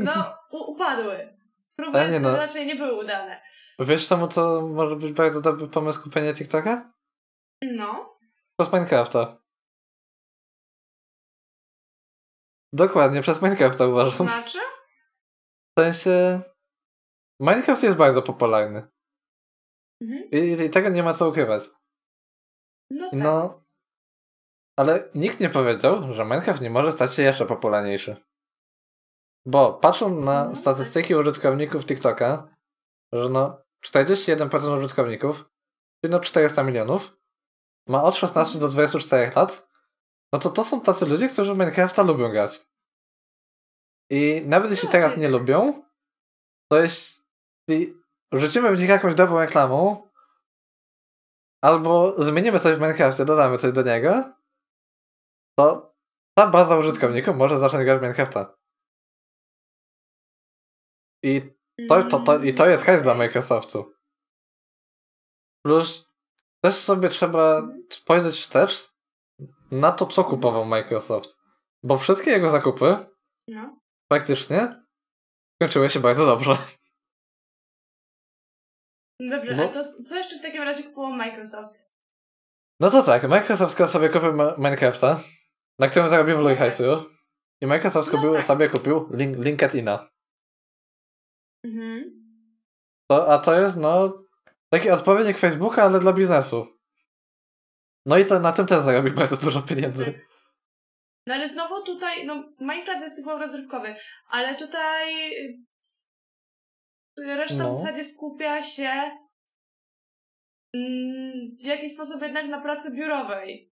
no upadły. Próby Ale nie no. raczej nie były udane. Wiesz czemu to może być bardzo dobry pomysł kupienia TikToka? No. Przez Minecrafta. Dokładnie, przez Minecrafta To uważam. znaczy? W sensie... Minecraft jest bardzo popularny. Mhm. I, I tego nie ma co ukrywać. No tak. No... Ale nikt nie powiedział, że Minecraft nie może stać się jeszcze popularniejszy. Bo patrząc na No, statystyki użytkowników TikToka, że no 41% użytkowników, czyli no 400 milionów, ma od 16 do 24 lat, no to to są tacy ludzie, którzy Minecrafta lubią grać. I nawet jeśli teraz nie lubią, to jeśli rzucimy w nich jakąś dobrą reklamą, albo zmienimy coś w Minecrafcie, dodamy coś do niego, to ta baza użytkowników może zacząć grać w Minecrafta. I to, to, to, I to jest hajs dla Microsoftu. Plus też sobie trzeba spojrzeć wstecz na to, co kupował Microsoft. Bo wszystkie jego zakupy No. praktycznie skończyły się bardzo dobrze. Dobrze, Bo- a to co jeszcze w takim razie kupował Microsoft? No to tak, Microsoft sobie kupił Minecrafta, na którym zarobił w No tak. hajsu, i Microsoft No kupił, tak. sobie kupił link, LinkedIna. Mhm. To, a to jest, no, taki odpowiednik Facebooka, ale dla biznesu. No i to na tym też zarobił bardzo dużo pieniędzy. No ale znowu tutaj, no Minecraft jest typowo rozrywkowy, ale tutaj y, reszta No. w zasadzie skupia się mm, w jakiś sposób jednak na pracy biurowej.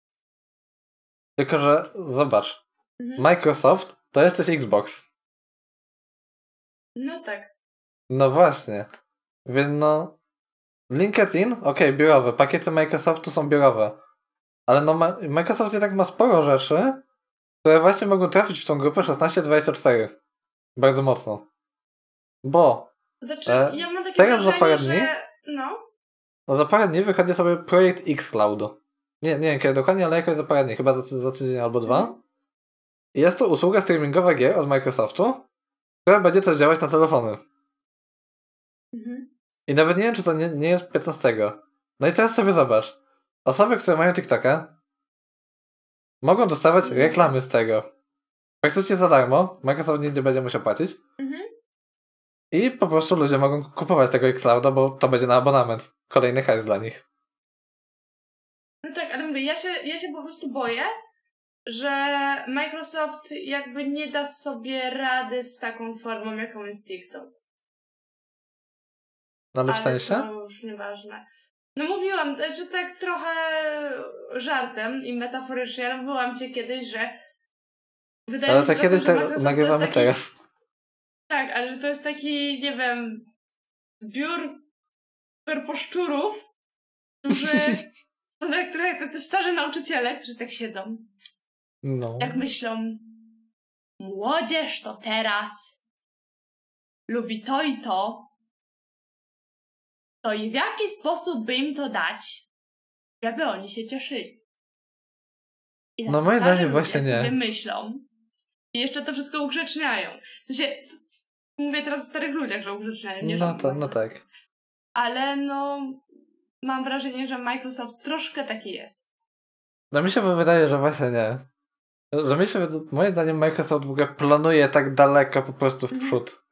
Tylko, że zobacz, Mhm. Microsoft to jest też Xbox. No tak. No właśnie. Więc no. LinkedIn, okej, biurowe. Pakiety Microsoftu są biurowe. Ale no, Microsoft jednak ma sporo rzeczy, które właśnie mogą trafić w tą grupę 16-24. Bardzo mocno. Bo Znaczy, E, ja mam takie teraz za parę dni? że... No. no, za parę dni wychodzi sobie projekt Xcloud. Nie, nie wiem kiedy dokładnie, ale jakoś za parę dni, chyba za, za tydzień albo dwa. I jest to usługa streamingowa gier od Microsoftu, która będzie też działać na telefony. Mhm. I nawet nie wiem, czy to nie, nie jest 15. No i teraz sobie zobacz. Osoby, które mają TikToka, mogą dostawać Mhm. reklamy z tego. Praktycznie za darmo. Microsoft nigdzie będzie musiał płacić. Mhm. I po prostu ludzie mogą kupować tego Xclouda, bo to będzie na abonament. Kolejny hajs dla nich. No tak, ale mówię, ja się, ja się po prostu boję, że Microsoft jakby nie da sobie rady z taką formą, jaką jest TikTok. No ale w sensie? to już nieważne. No mówiłam, że tak trochę żartem i metaforycznie, ale mówiłam cię kiedyś, że wydaje Ale mi się kiedyś te, Microsoft to nagrywamy taki, teraz. Tak, ale że to jest taki, nie wiem, zbiór korposzczurów, którzy to jak trochę tacy starzy nauczyciele, którzy tak siedzą, No. jak myślą, młodzież to teraz lubi to i to, to i w jaki sposób by im to dać, żeby oni się cieszyli. I No moim zdaniem właśnie nie. sobie myślą i jeszcze to wszystko ugrzeczniają. W sensie, mówię teraz o starych ludziach, że ugrzeczniają, nie No że to, no tak. Ale no, mam wrażenie, że Microsoft troszkę taki jest. No mi się wydaje, że właśnie nie. Że mi się, moim zdaniem Microsoft w ogóle planuje tak daleko po prostu w Mhm. przód.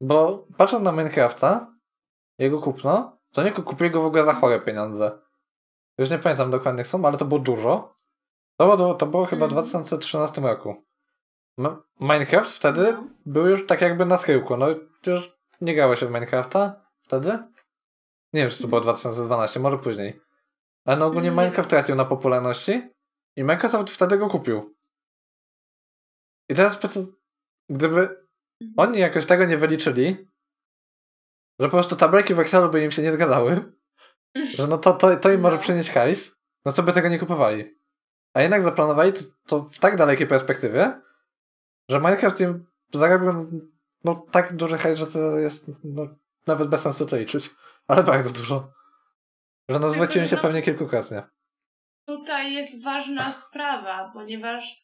Bo patrząc na Minecrafta, jego kupno, to nie kupię go w ogóle za chore pieniądze. Już nie pamiętam dokładnych sum, ale to było dużo. To było, to było chyba w Mhm. 2013 roku. Minecraft wtedy No. był już tak jakby na schyłku. No już nie grało się w Minecrafta wtedy. Nie wiem, czy to było 2012, może później. Ale no ogólnie Nie Minecraft tracił na popularności i Microsoft wtedy go kupił. I teraz gdyby oni jakoś tego nie wyliczyli, że po prostu tabelki w Excelu by im się nie zgadzały, że no to, to, to im może No. przynieść hajs, no to by tego nie kupowali. A jednak zaplanowali to, to w tak dalekiej perspektywie, że Minecraft im zarobił no, tak duży hajs, że to jest no, nawet bez sensu to liczyć. Ale bardzo dużo. Że no zwróciłem się no, pewnie kilkukrotnie. Tutaj jest ważna sprawa, ponieważ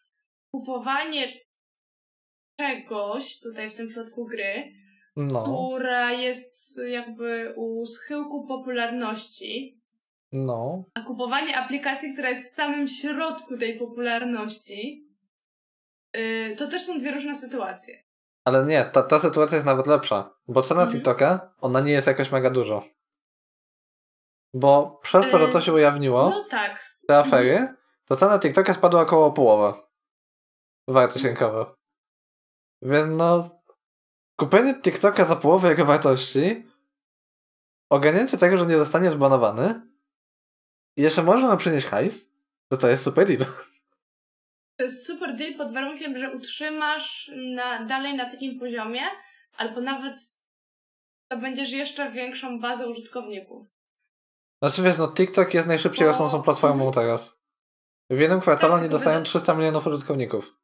kupowanie czegoś tutaj w tym środku gry, no. która jest jakby u schyłku popularności, no. a kupowanie aplikacji, która jest w samym środku tej popularności, yy, to też są dwie różne sytuacje. Ale nie, ta, ta sytuacja jest nawet lepsza, bo cena mhm. TikToka, ona nie jest jakoś mega dużo. Bo przez to, że to się ujawniło, no tak. te afery, mhm. to cena TikToka spadła około połowę. Wartość rynkowa. Więc no, kupienie TikToka za połowę jego wartości, ogarnięcie tego, że nie zostanie zbanowany i jeszcze można nam przynieść hajs, to to jest super deal. To jest super deal pod warunkiem, że utrzymasz na, dalej na takim poziomie, albo nawet to będziesz jeszcze większą bazę użytkowników. Znaczy wiesz, no TikTok jest najszybciej rosnącą platformą teraz. W jednym kwartale tak, oni dostają 300 milionów użytkowników.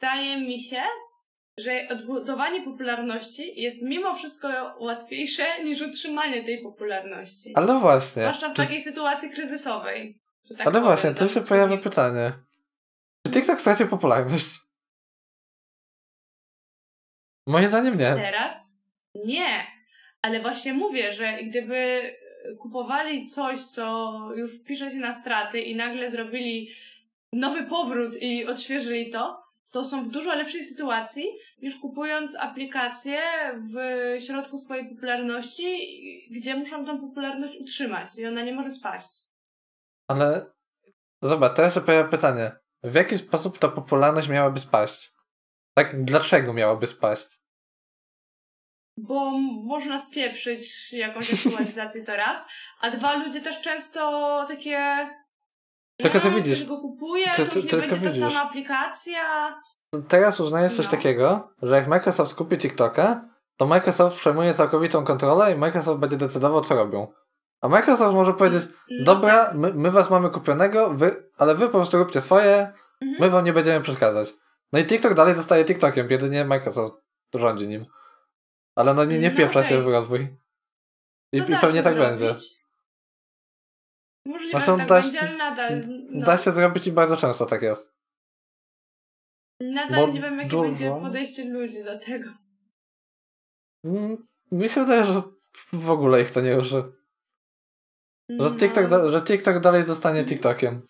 Wydaje mi się, że odbudowanie popularności jest mimo wszystko łatwiejsze niż utrzymanie tej popularności. Ale właśnie. Zwłaszcza w takiej sytuacji kryzysowej. Tak Ale powiem, właśnie, tu się pojawia pytanie. Czy TikTok stracił popularność? Moim zdaniem nie. Teraz? Nie. Ale właśnie mówię, że gdyby kupowali coś, co już pisze się na straty i nagle zrobili nowy powrót i odświeżyli to, to są w dużo lepszej sytuacji niż kupując aplikację w środku swojej popularności, gdzie muszą tą popularność utrzymać i ona nie może spaść. Ale zobacz, teraz się pojawia pytanie. W jaki sposób ta popularność miałaby spaść? Tak, dlaczego miałaby spaść? Bo można spieprzyć jakąś aktualizację to raz, a dwa, ludzie też często takie tylko co widzisz. go kupuje, to, to, już nie będzie widzisz. ta sama aplikacja. Teraz uznajesz coś no. takiego, że jak Microsoft kupi TikToka, to Microsoft przejmuje całkowitą kontrolę i Microsoft będzie decydował, co robią. A Microsoft może powiedzieć, no dobra, tak. my, my was mamy kupionego, wy, ale wy po prostu róbcie swoje, mhm. my wam nie będziemy przeszkadzać. No i TikTok dalej zostaje TikTokiem, jedynie Microsoft rządzi nim. Ale no nie, nie no wpieprza no okay. się w rozwój. I, i pewnie tak zrobić. będzie. Możliwe, no tak da, będzie, ale nadal. No. Da się zrobić i bardzo często tak jest. Nadal Bo nie wiem, jakie dużo... będzie podejście ludzi do tego. Mm, mi się wydaje, że w ogóle ich to nie ruszy. Że, no. TikTok, że TikTok dalej zostanie TikTokiem.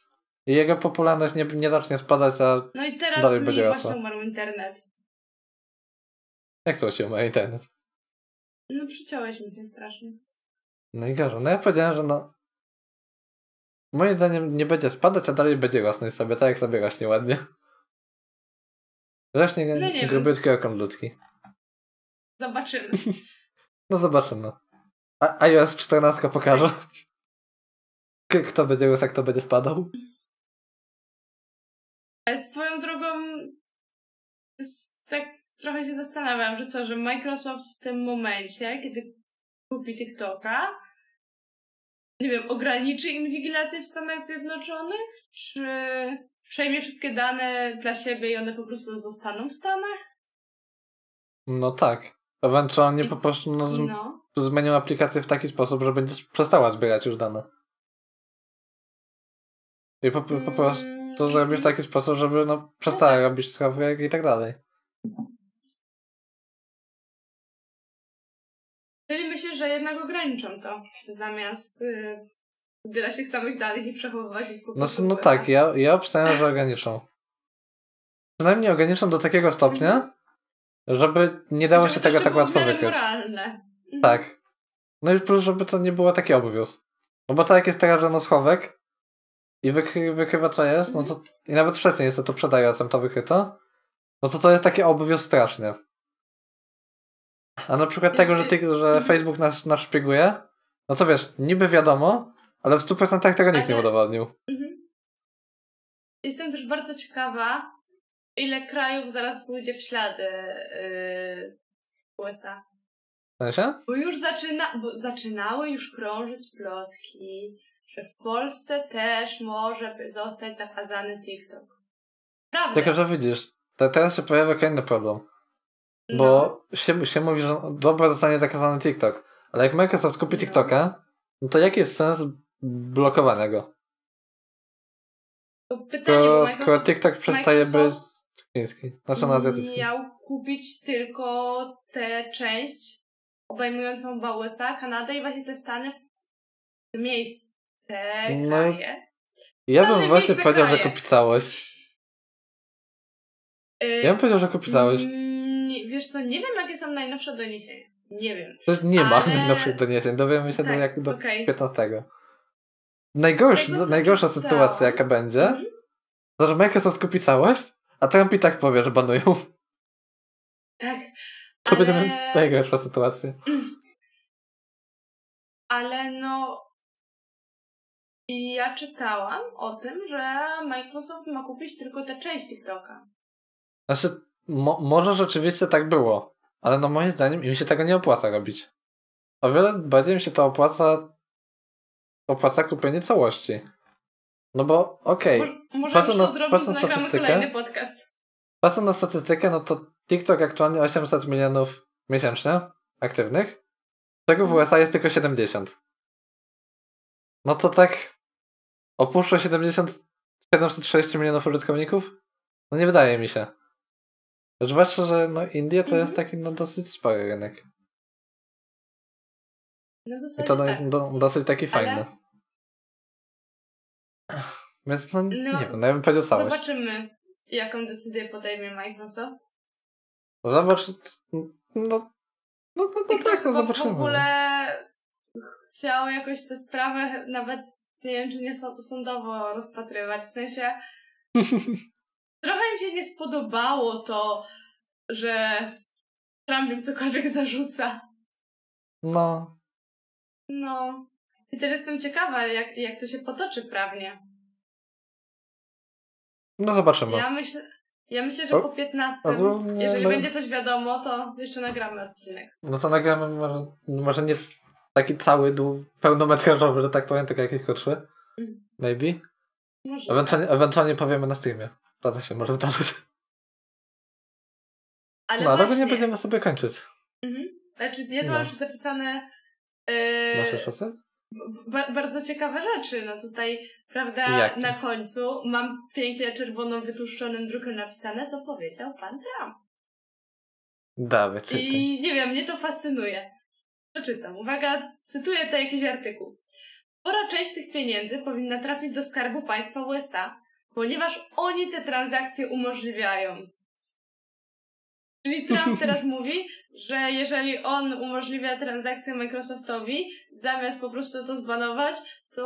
I jego popularność nie, nie zacznie spadać, a No i teraz dalej będzie rosła. umarł internet. Jak to się umarł internet? No przyciąłeś mi się strasznie. No i gorzej. No ja powiedziałem, że no Moim zdaniem nie będzie spadać, a dalej będzie rosnąć sobie, tak jak sobie rośnie ładnie. Rośnie no grubytki okon ludzki. Zobaczymy. no zobaczymy. A iOS 14 pokaże. Kto będzie rósł, kto będzie spadał. Ale swoją drogą tak trochę się zastanawiam, że co, że Microsoft w tym momencie, kiedy kupi TikToka, nie wiem, ograniczy inwigilację w Stanach Zjednoczonych? Czy przejmie wszystkie dane dla siebie i one po prostu zostaną w Stanach? No tak. Ewentualnie po prostu no, z- no. zmienią aplikację w taki sposób, że będzie przestała zbierać już dane. I po, po, po prostu to mm. zrobi w taki sposób, żeby no, przestała no tak. robić schowek i tak dalej. Czyli myślę, że jednak ograniczą to, zamiast yy, zbierać tych samych danych i przechowywać ich po No, no tak, ja, ja obstawiam, że ograniczą. Przynajmniej ograniczą do takiego stopnia, mhm. żeby nie dało żeby się tego tak łatwo wykryć. moralne. Mhm. Tak. No i plus, żeby to nie było taki obwióz. No bo tak jak jest teraz, że no schowek i wykry, wykrywa co jest, no to i nawet wcześniej jest to przed iOS-em to wykryto, no to to jest taki obwióz strasznie. A na przykład tego, że, ty, że mhm. Facebook nas, nas szpieguje, no co wiesz, niby wiadomo, ale w 100% tego nikt nie udowodnił. Mhm. Jestem też bardzo ciekawa, ile krajów zaraz pójdzie w ślady yy, USA. W sensie? Bo już zaczyna, bo zaczynały już krążyć plotki, że w Polsce też może zostać zakazany TikTok. Prawda. Tylko, że widzisz, to teraz się pojawia kolejny problem. Bo No. się, się mówi, że dobra zostanie zakazany TikTok. Ale jak Microsoft kupi No. TikToka, no to jaki jest sens blokowania go? Pytanie, bo Skoro, Microsoft, skoro TikTok przestaje być Microsoft chiński, znaczy na azjatycki. miał kupić tylko tę część obejmującą USA, Kanadę i właśnie te Stany miejsce, No, kraje. Ja bym właśnie powiedział, że kraje. kupi całość. Y, Ja bym powiedział, że kupi całość. mm, nie- Wiesz co, nie wiem jakie są najnowsze doniesienia. Nie wiem. Nie ma ale- najnowszych doniesień, dowiemy się do, Tak, jak, do okej. 15. Najgorsz, Tego, najgorsza sytuacja jaka będzie, Mhm. to że Microsoft kupi całość, a Trump i tak powie, że banują. Tak, To będzie Ale- najgorsza sytuacja. ale no. I ja czytałam o tym, że Microsoft ma kupić tylko tę część TikToka. Znaczy, mo może rzeczywiście tak było, ale no moim zdaniem im się tego nie opłaca robić. O wiele bardziej im się to opłaca opłaca kupienie całości. No bo okej, Patrzę to na- zrobić, patrzę na nagramy statystykę. patrząc na statystykę, no to TikTok aktualnie 800 milionów miesięcznie aktywnych, czego w USA jest tylko 70. No to tak opuszcza 70 730 milionów użytkowników? No nie wydaje mi się. Zwłaszcza, że no Indie to jest taki no dosyć spory rynek. No I to no, tak. do, dosyć taki Ale- fajny. Więc no, No, nie wiem, no ja bym powiedział całość. Zobaczymy, jaką decyzję podejmie Microsoft. Zobacz, no, no, no, no tak, no zobaczymy. w ogóle chciał jakoś tę sprawę nawet, nie wiem, czy nie sąd- sądowo rozpatrywać. W sensie trochę im się nie spodobało to, że Trump im cokolwiek zarzuca. No, No. I też jestem ciekawa, jak, jak to się potoczy prawnie. no zobaczymy. Ja myślę, ja myślę, że po 15, albo nie, jeżeli no- będzie coś wiadomo, to jeszcze nagramy odcinek. No to nagramy może, może nie taki cały, dłu- pełnometrażowy, że tak powiem, tylko jakieś krótsze. Mm. Maybe. Może Ewentualnie, ewentualnie powiemy na streamie. To się może zdarzyć. Ale No, ale właśnie, nie będziemy sobie kończyć. Mhm. Znaczy, ja tu No. mam jeszcze zapisane yy, Masz jeszcze coś? ba- bardzo ciekawe rzeczy. No tutaj, prawda, Jakie? na końcu mam pięknie czerwoną, wytłuszczonym drukiem napisane, co powiedział pan Trump. Dawaj, czytaj. I nie wiem, mnie to fascynuje. Przeczytam. Uwaga, cytuję tutaj jakiś artykuł. Spora część tych pieniędzy powinna trafić do skarbu państwa USA, ponieważ oni te transakcje umożliwiają. Czyli Trump teraz mówi, że jeżeli on umożliwia transakcję Microsoftowi, zamiast po prostu to zbanować, to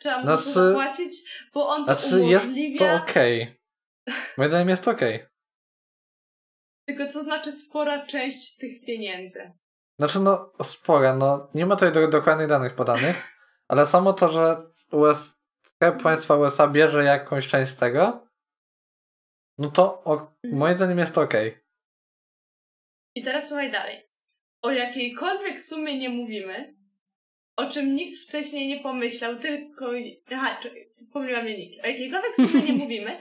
trzeba mu za to Znaczy- zapłacić, bo on to Znaczy jest umożliwia. to okej. Moim zdaniem jest okej. Tylko co znaczy spora część tych pieniędzy? Znaczy no, spora, no nie ma tutaj do, dokładnych danych podanych, ale samo to, że US, Skarb Państwa USA bierze jakąś część z tego, no to o, moim zdaniem jest to okej. I teraz słuchaj dalej. O jakiejkolwiek sumie nie mówimy, o czym nikt wcześniej nie pomyślał, tylko. Aha, pomyliła mnie nikt. O jakiejkolwiek sumie nie mówimy,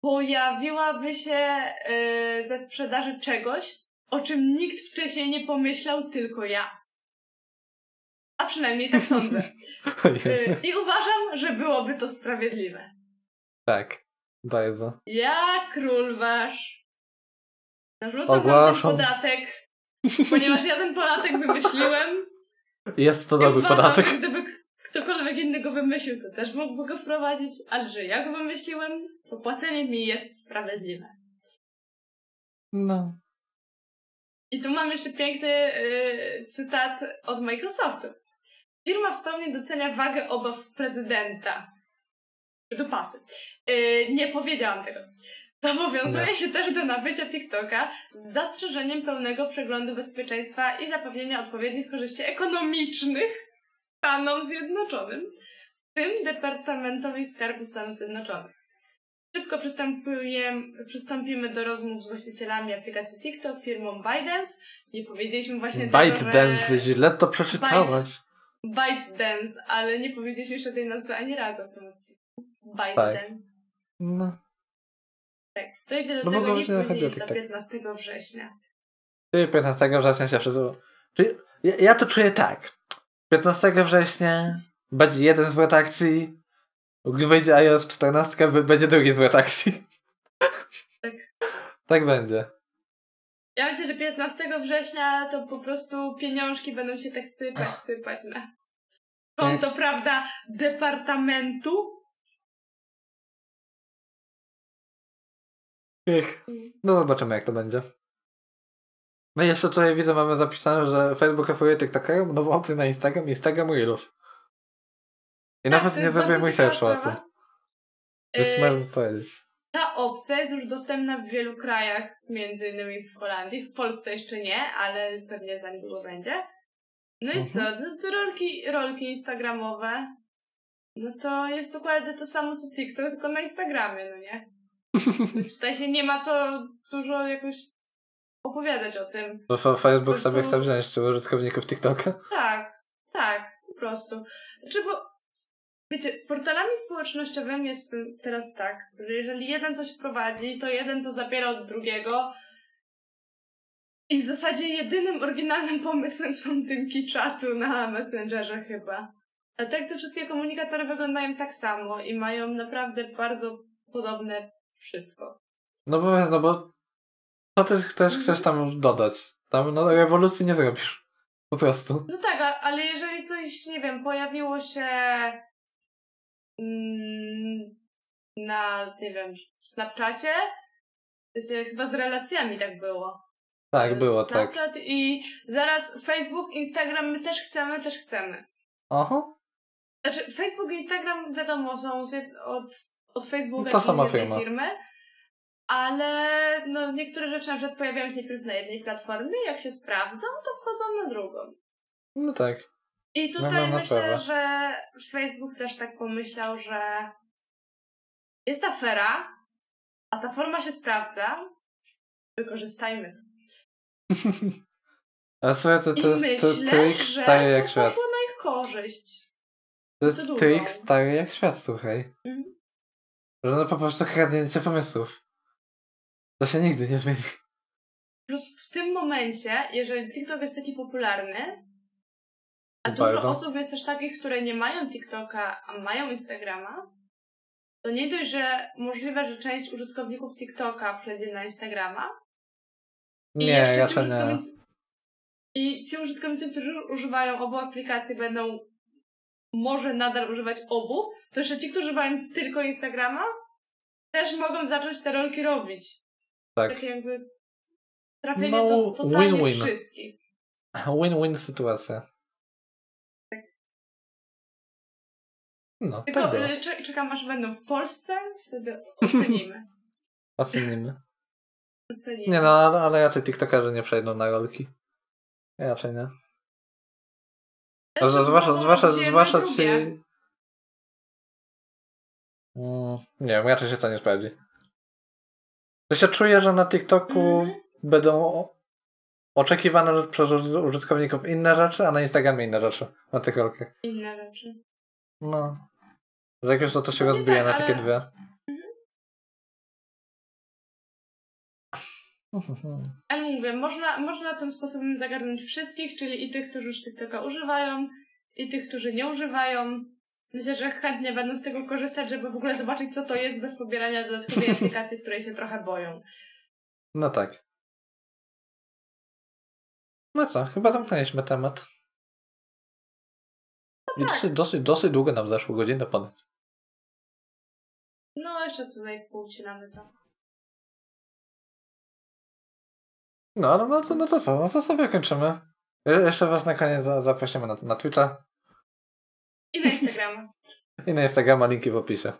pojawiłaby się yy, ze sprzedaży czegoś, o czym nikt wcześniej nie pomyślał, tylko ja. A przynajmniej tak sądzę. Yy, I uważam, że byłoby to sprawiedliwe. Tak, bardzo. Ja, król wasz, narzucam wam ten Ogłaszam. podatek, ponieważ ja ten podatek wymyśliłem. Jest to dobry uważam, podatek. Gdyby ktokolwiek inny go wymyślił, to też mógłby go wprowadzić, ale że ja go wymyśliłem, to płacenie mi jest sprawiedliwe. No. I tu mam jeszcze piękny yy, cytat od Microsoftu. Firma w pełni docenia wagę obaw prezydenta. Do pasy. Yy, nie powiedziałam tego. Zobowiązuje Nie. się też do nabycia TikToka z zastrzeżeniem pełnego przeglądu bezpieczeństwa i zapewnienia odpowiednich korzyści ekonomicznych Stanom Zjednoczonym, w tym Departamentowi Skarbu Stanów Zjednoczonych. Szybko przystąpimy do rozmów z właścicielami aplikacji TikTok, firmą ByteDance. Nie powiedzieliśmy właśnie tego, ByteDance, że... źle to przeczytałaś. ByteDance, ale nie powiedzieliśmy jeszcze tej nazwy ani razu w tym odcinku. ByteDance. No. Tak, dojdzie do No tego nie później do TikTok. 15 września. Czyli 15 września się wszyscy... Czyli ja, ja to czuję tak. 15 września będzie jeden zwrot akcji, gdy wyjdzie iOS 14, b- będzie drugi zwrot akcji. Tak. Tak będzie. Ja myślę, że 15 września to po prostu pieniążki będą się tak sypać, sypać na konto, prawda, departamentu. Ech. No zobaczymy jak to będzie. No i jeszcze tutaj widzę, mamy zapisane, że Facebook oferuje TikTokerom nową opcję na Instagram, Instagram Reels. I Tak, nawet nie bardzo ciekawa researchu o tym. Więc Yy, powiedzieć. Ta opcja jest już dostępna w wielu krajach, między innymi w Holandii. W Polsce jeszcze nie, ale pewnie za niedługo będzie. No i Mhm. co? No to rolki, rolki instagramowe. No to jest dokładnie to samo co TikTok, tylko na Instagramie, no nie? Tutaj się nie ma co dużo jakoś opowiadać o tym. Bo fa- Facebook Po prostu- sobie chce wziąć czy użytkowników TikToka. Tak, tak, po prostu. Znaczy, bo wiecie, z portalami społecznościowymi jest w tym teraz tak, że jeżeli jeden coś wprowadzi, to jeden to zabiera od drugiego i w zasadzie jedynym oryginalnym pomysłem są dymki czatu na Messengerze chyba. A tak te wszystkie komunikatory wyglądają tak samo i mają naprawdę bardzo podobne wszystko. No bo, no bo to ty też chcesz tam dodać. Tam no, rewolucji nie zrobisz. Po prostu. No tak, ale jeżeli coś, nie wiem, pojawiło się na, nie wiem, Snapchacie, chyba z relacjami tak było. Tak, było tak. Snapchat i zaraz Facebook, Instagram, my też chcemy, też chcemy. Aha. Znaczy, Facebook i Instagram, wiadomo, są z od, od Facebooka, To sama firma. firmy, ale no, niektóre rzeczy na przykład pojawiają się najpierw na jednej platformie, jak się sprawdzą, to wchodzą na drugą. No tak. I No, tutaj no, na myślę, pewno. że Facebook też tak pomyślał, że jest afera, a ta forma się sprawdza, wykorzystajmy. Ale słuchaj, to, to jest to, myślę, trik stary jak to świat. poszło na ich korzyść. To jest to trik stary jak świat, słuchaj. Mhm. Że no po prostu kradnięcie pomysłów. To się nigdy nie zmieni. Plus w tym momencie, jeżeli TikTok jest taki popularny, a dużo osób jest też takich, które nie mają TikToka, a mają Instagrama, to nie dość, że możliwe, że część użytkowników TikToka przejdzie na Instagrama, I Nie, raczej nie. I ci użytkownicy, którzy używają obu aplikacji, będą może nadal używać obu, to jeszcze ci, którzy używają tylko Instagrama, też mogą zacząć te rolki robić. Tak. Takie jakby trafienie No, do totalnie win-win. wszystkich. Win-win sytuacja. No, Tylko było. y, cze- czekam, aż będą w Polsce, wtedy ocenimy. Ocenimy. ocenimy. Nie no, ale, ale raczej TikTokerzy nie przejdą na rolki. Raczej nie. Znaczy, Z- Zwłaszcza, no, zwłaszcza, i zwłaszcza ci... Mm, nie wiem, raczej się to nie sprawdzi. To się czuję, że na TikToku Mhm. będą oczekiwane przez uży- użytkowników inne rzeczy, a na Instagramie inne rzeczy. Na tych rolkach. Inne rzeczy. No. Że jak już to, to się No rozbije tak, na takie ale- dwie. Ale mówię, można, można tym sposobem zagarnąć wszystkich, czyli i tych, którzy już TikToka używają, i tych, którzy nie używają. Myślę, że chętnie będą z tego korzystać, żeby w ogóle zobaczyć, co to jest bez pobierania dodatkowej aplikacji, której się trochę boją. No tak. No co, chyba zamknęliśmy temat. I tak. dosyć, dosyć, dosyć długo nam zaszło, godzinę ponad. No, jeszcze tutaj półcinamy to. No, ale no to, no to co, no to sobie kończymy. Je- Jeszcze was na koniec za- zaprosimy na, na Twitcha I na Instagrama. i na Instagrama, linki w opisie.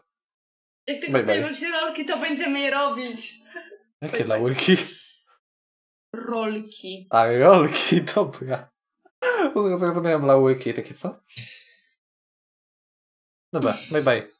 Jak tylko Bye, bye. pojawią się rolki, to będziemy je robić. Jakie bye. lałyki? Rolki. A, rolki, dobra. Zrozumiałem lałyki, takie co? 拜拜，拜拜。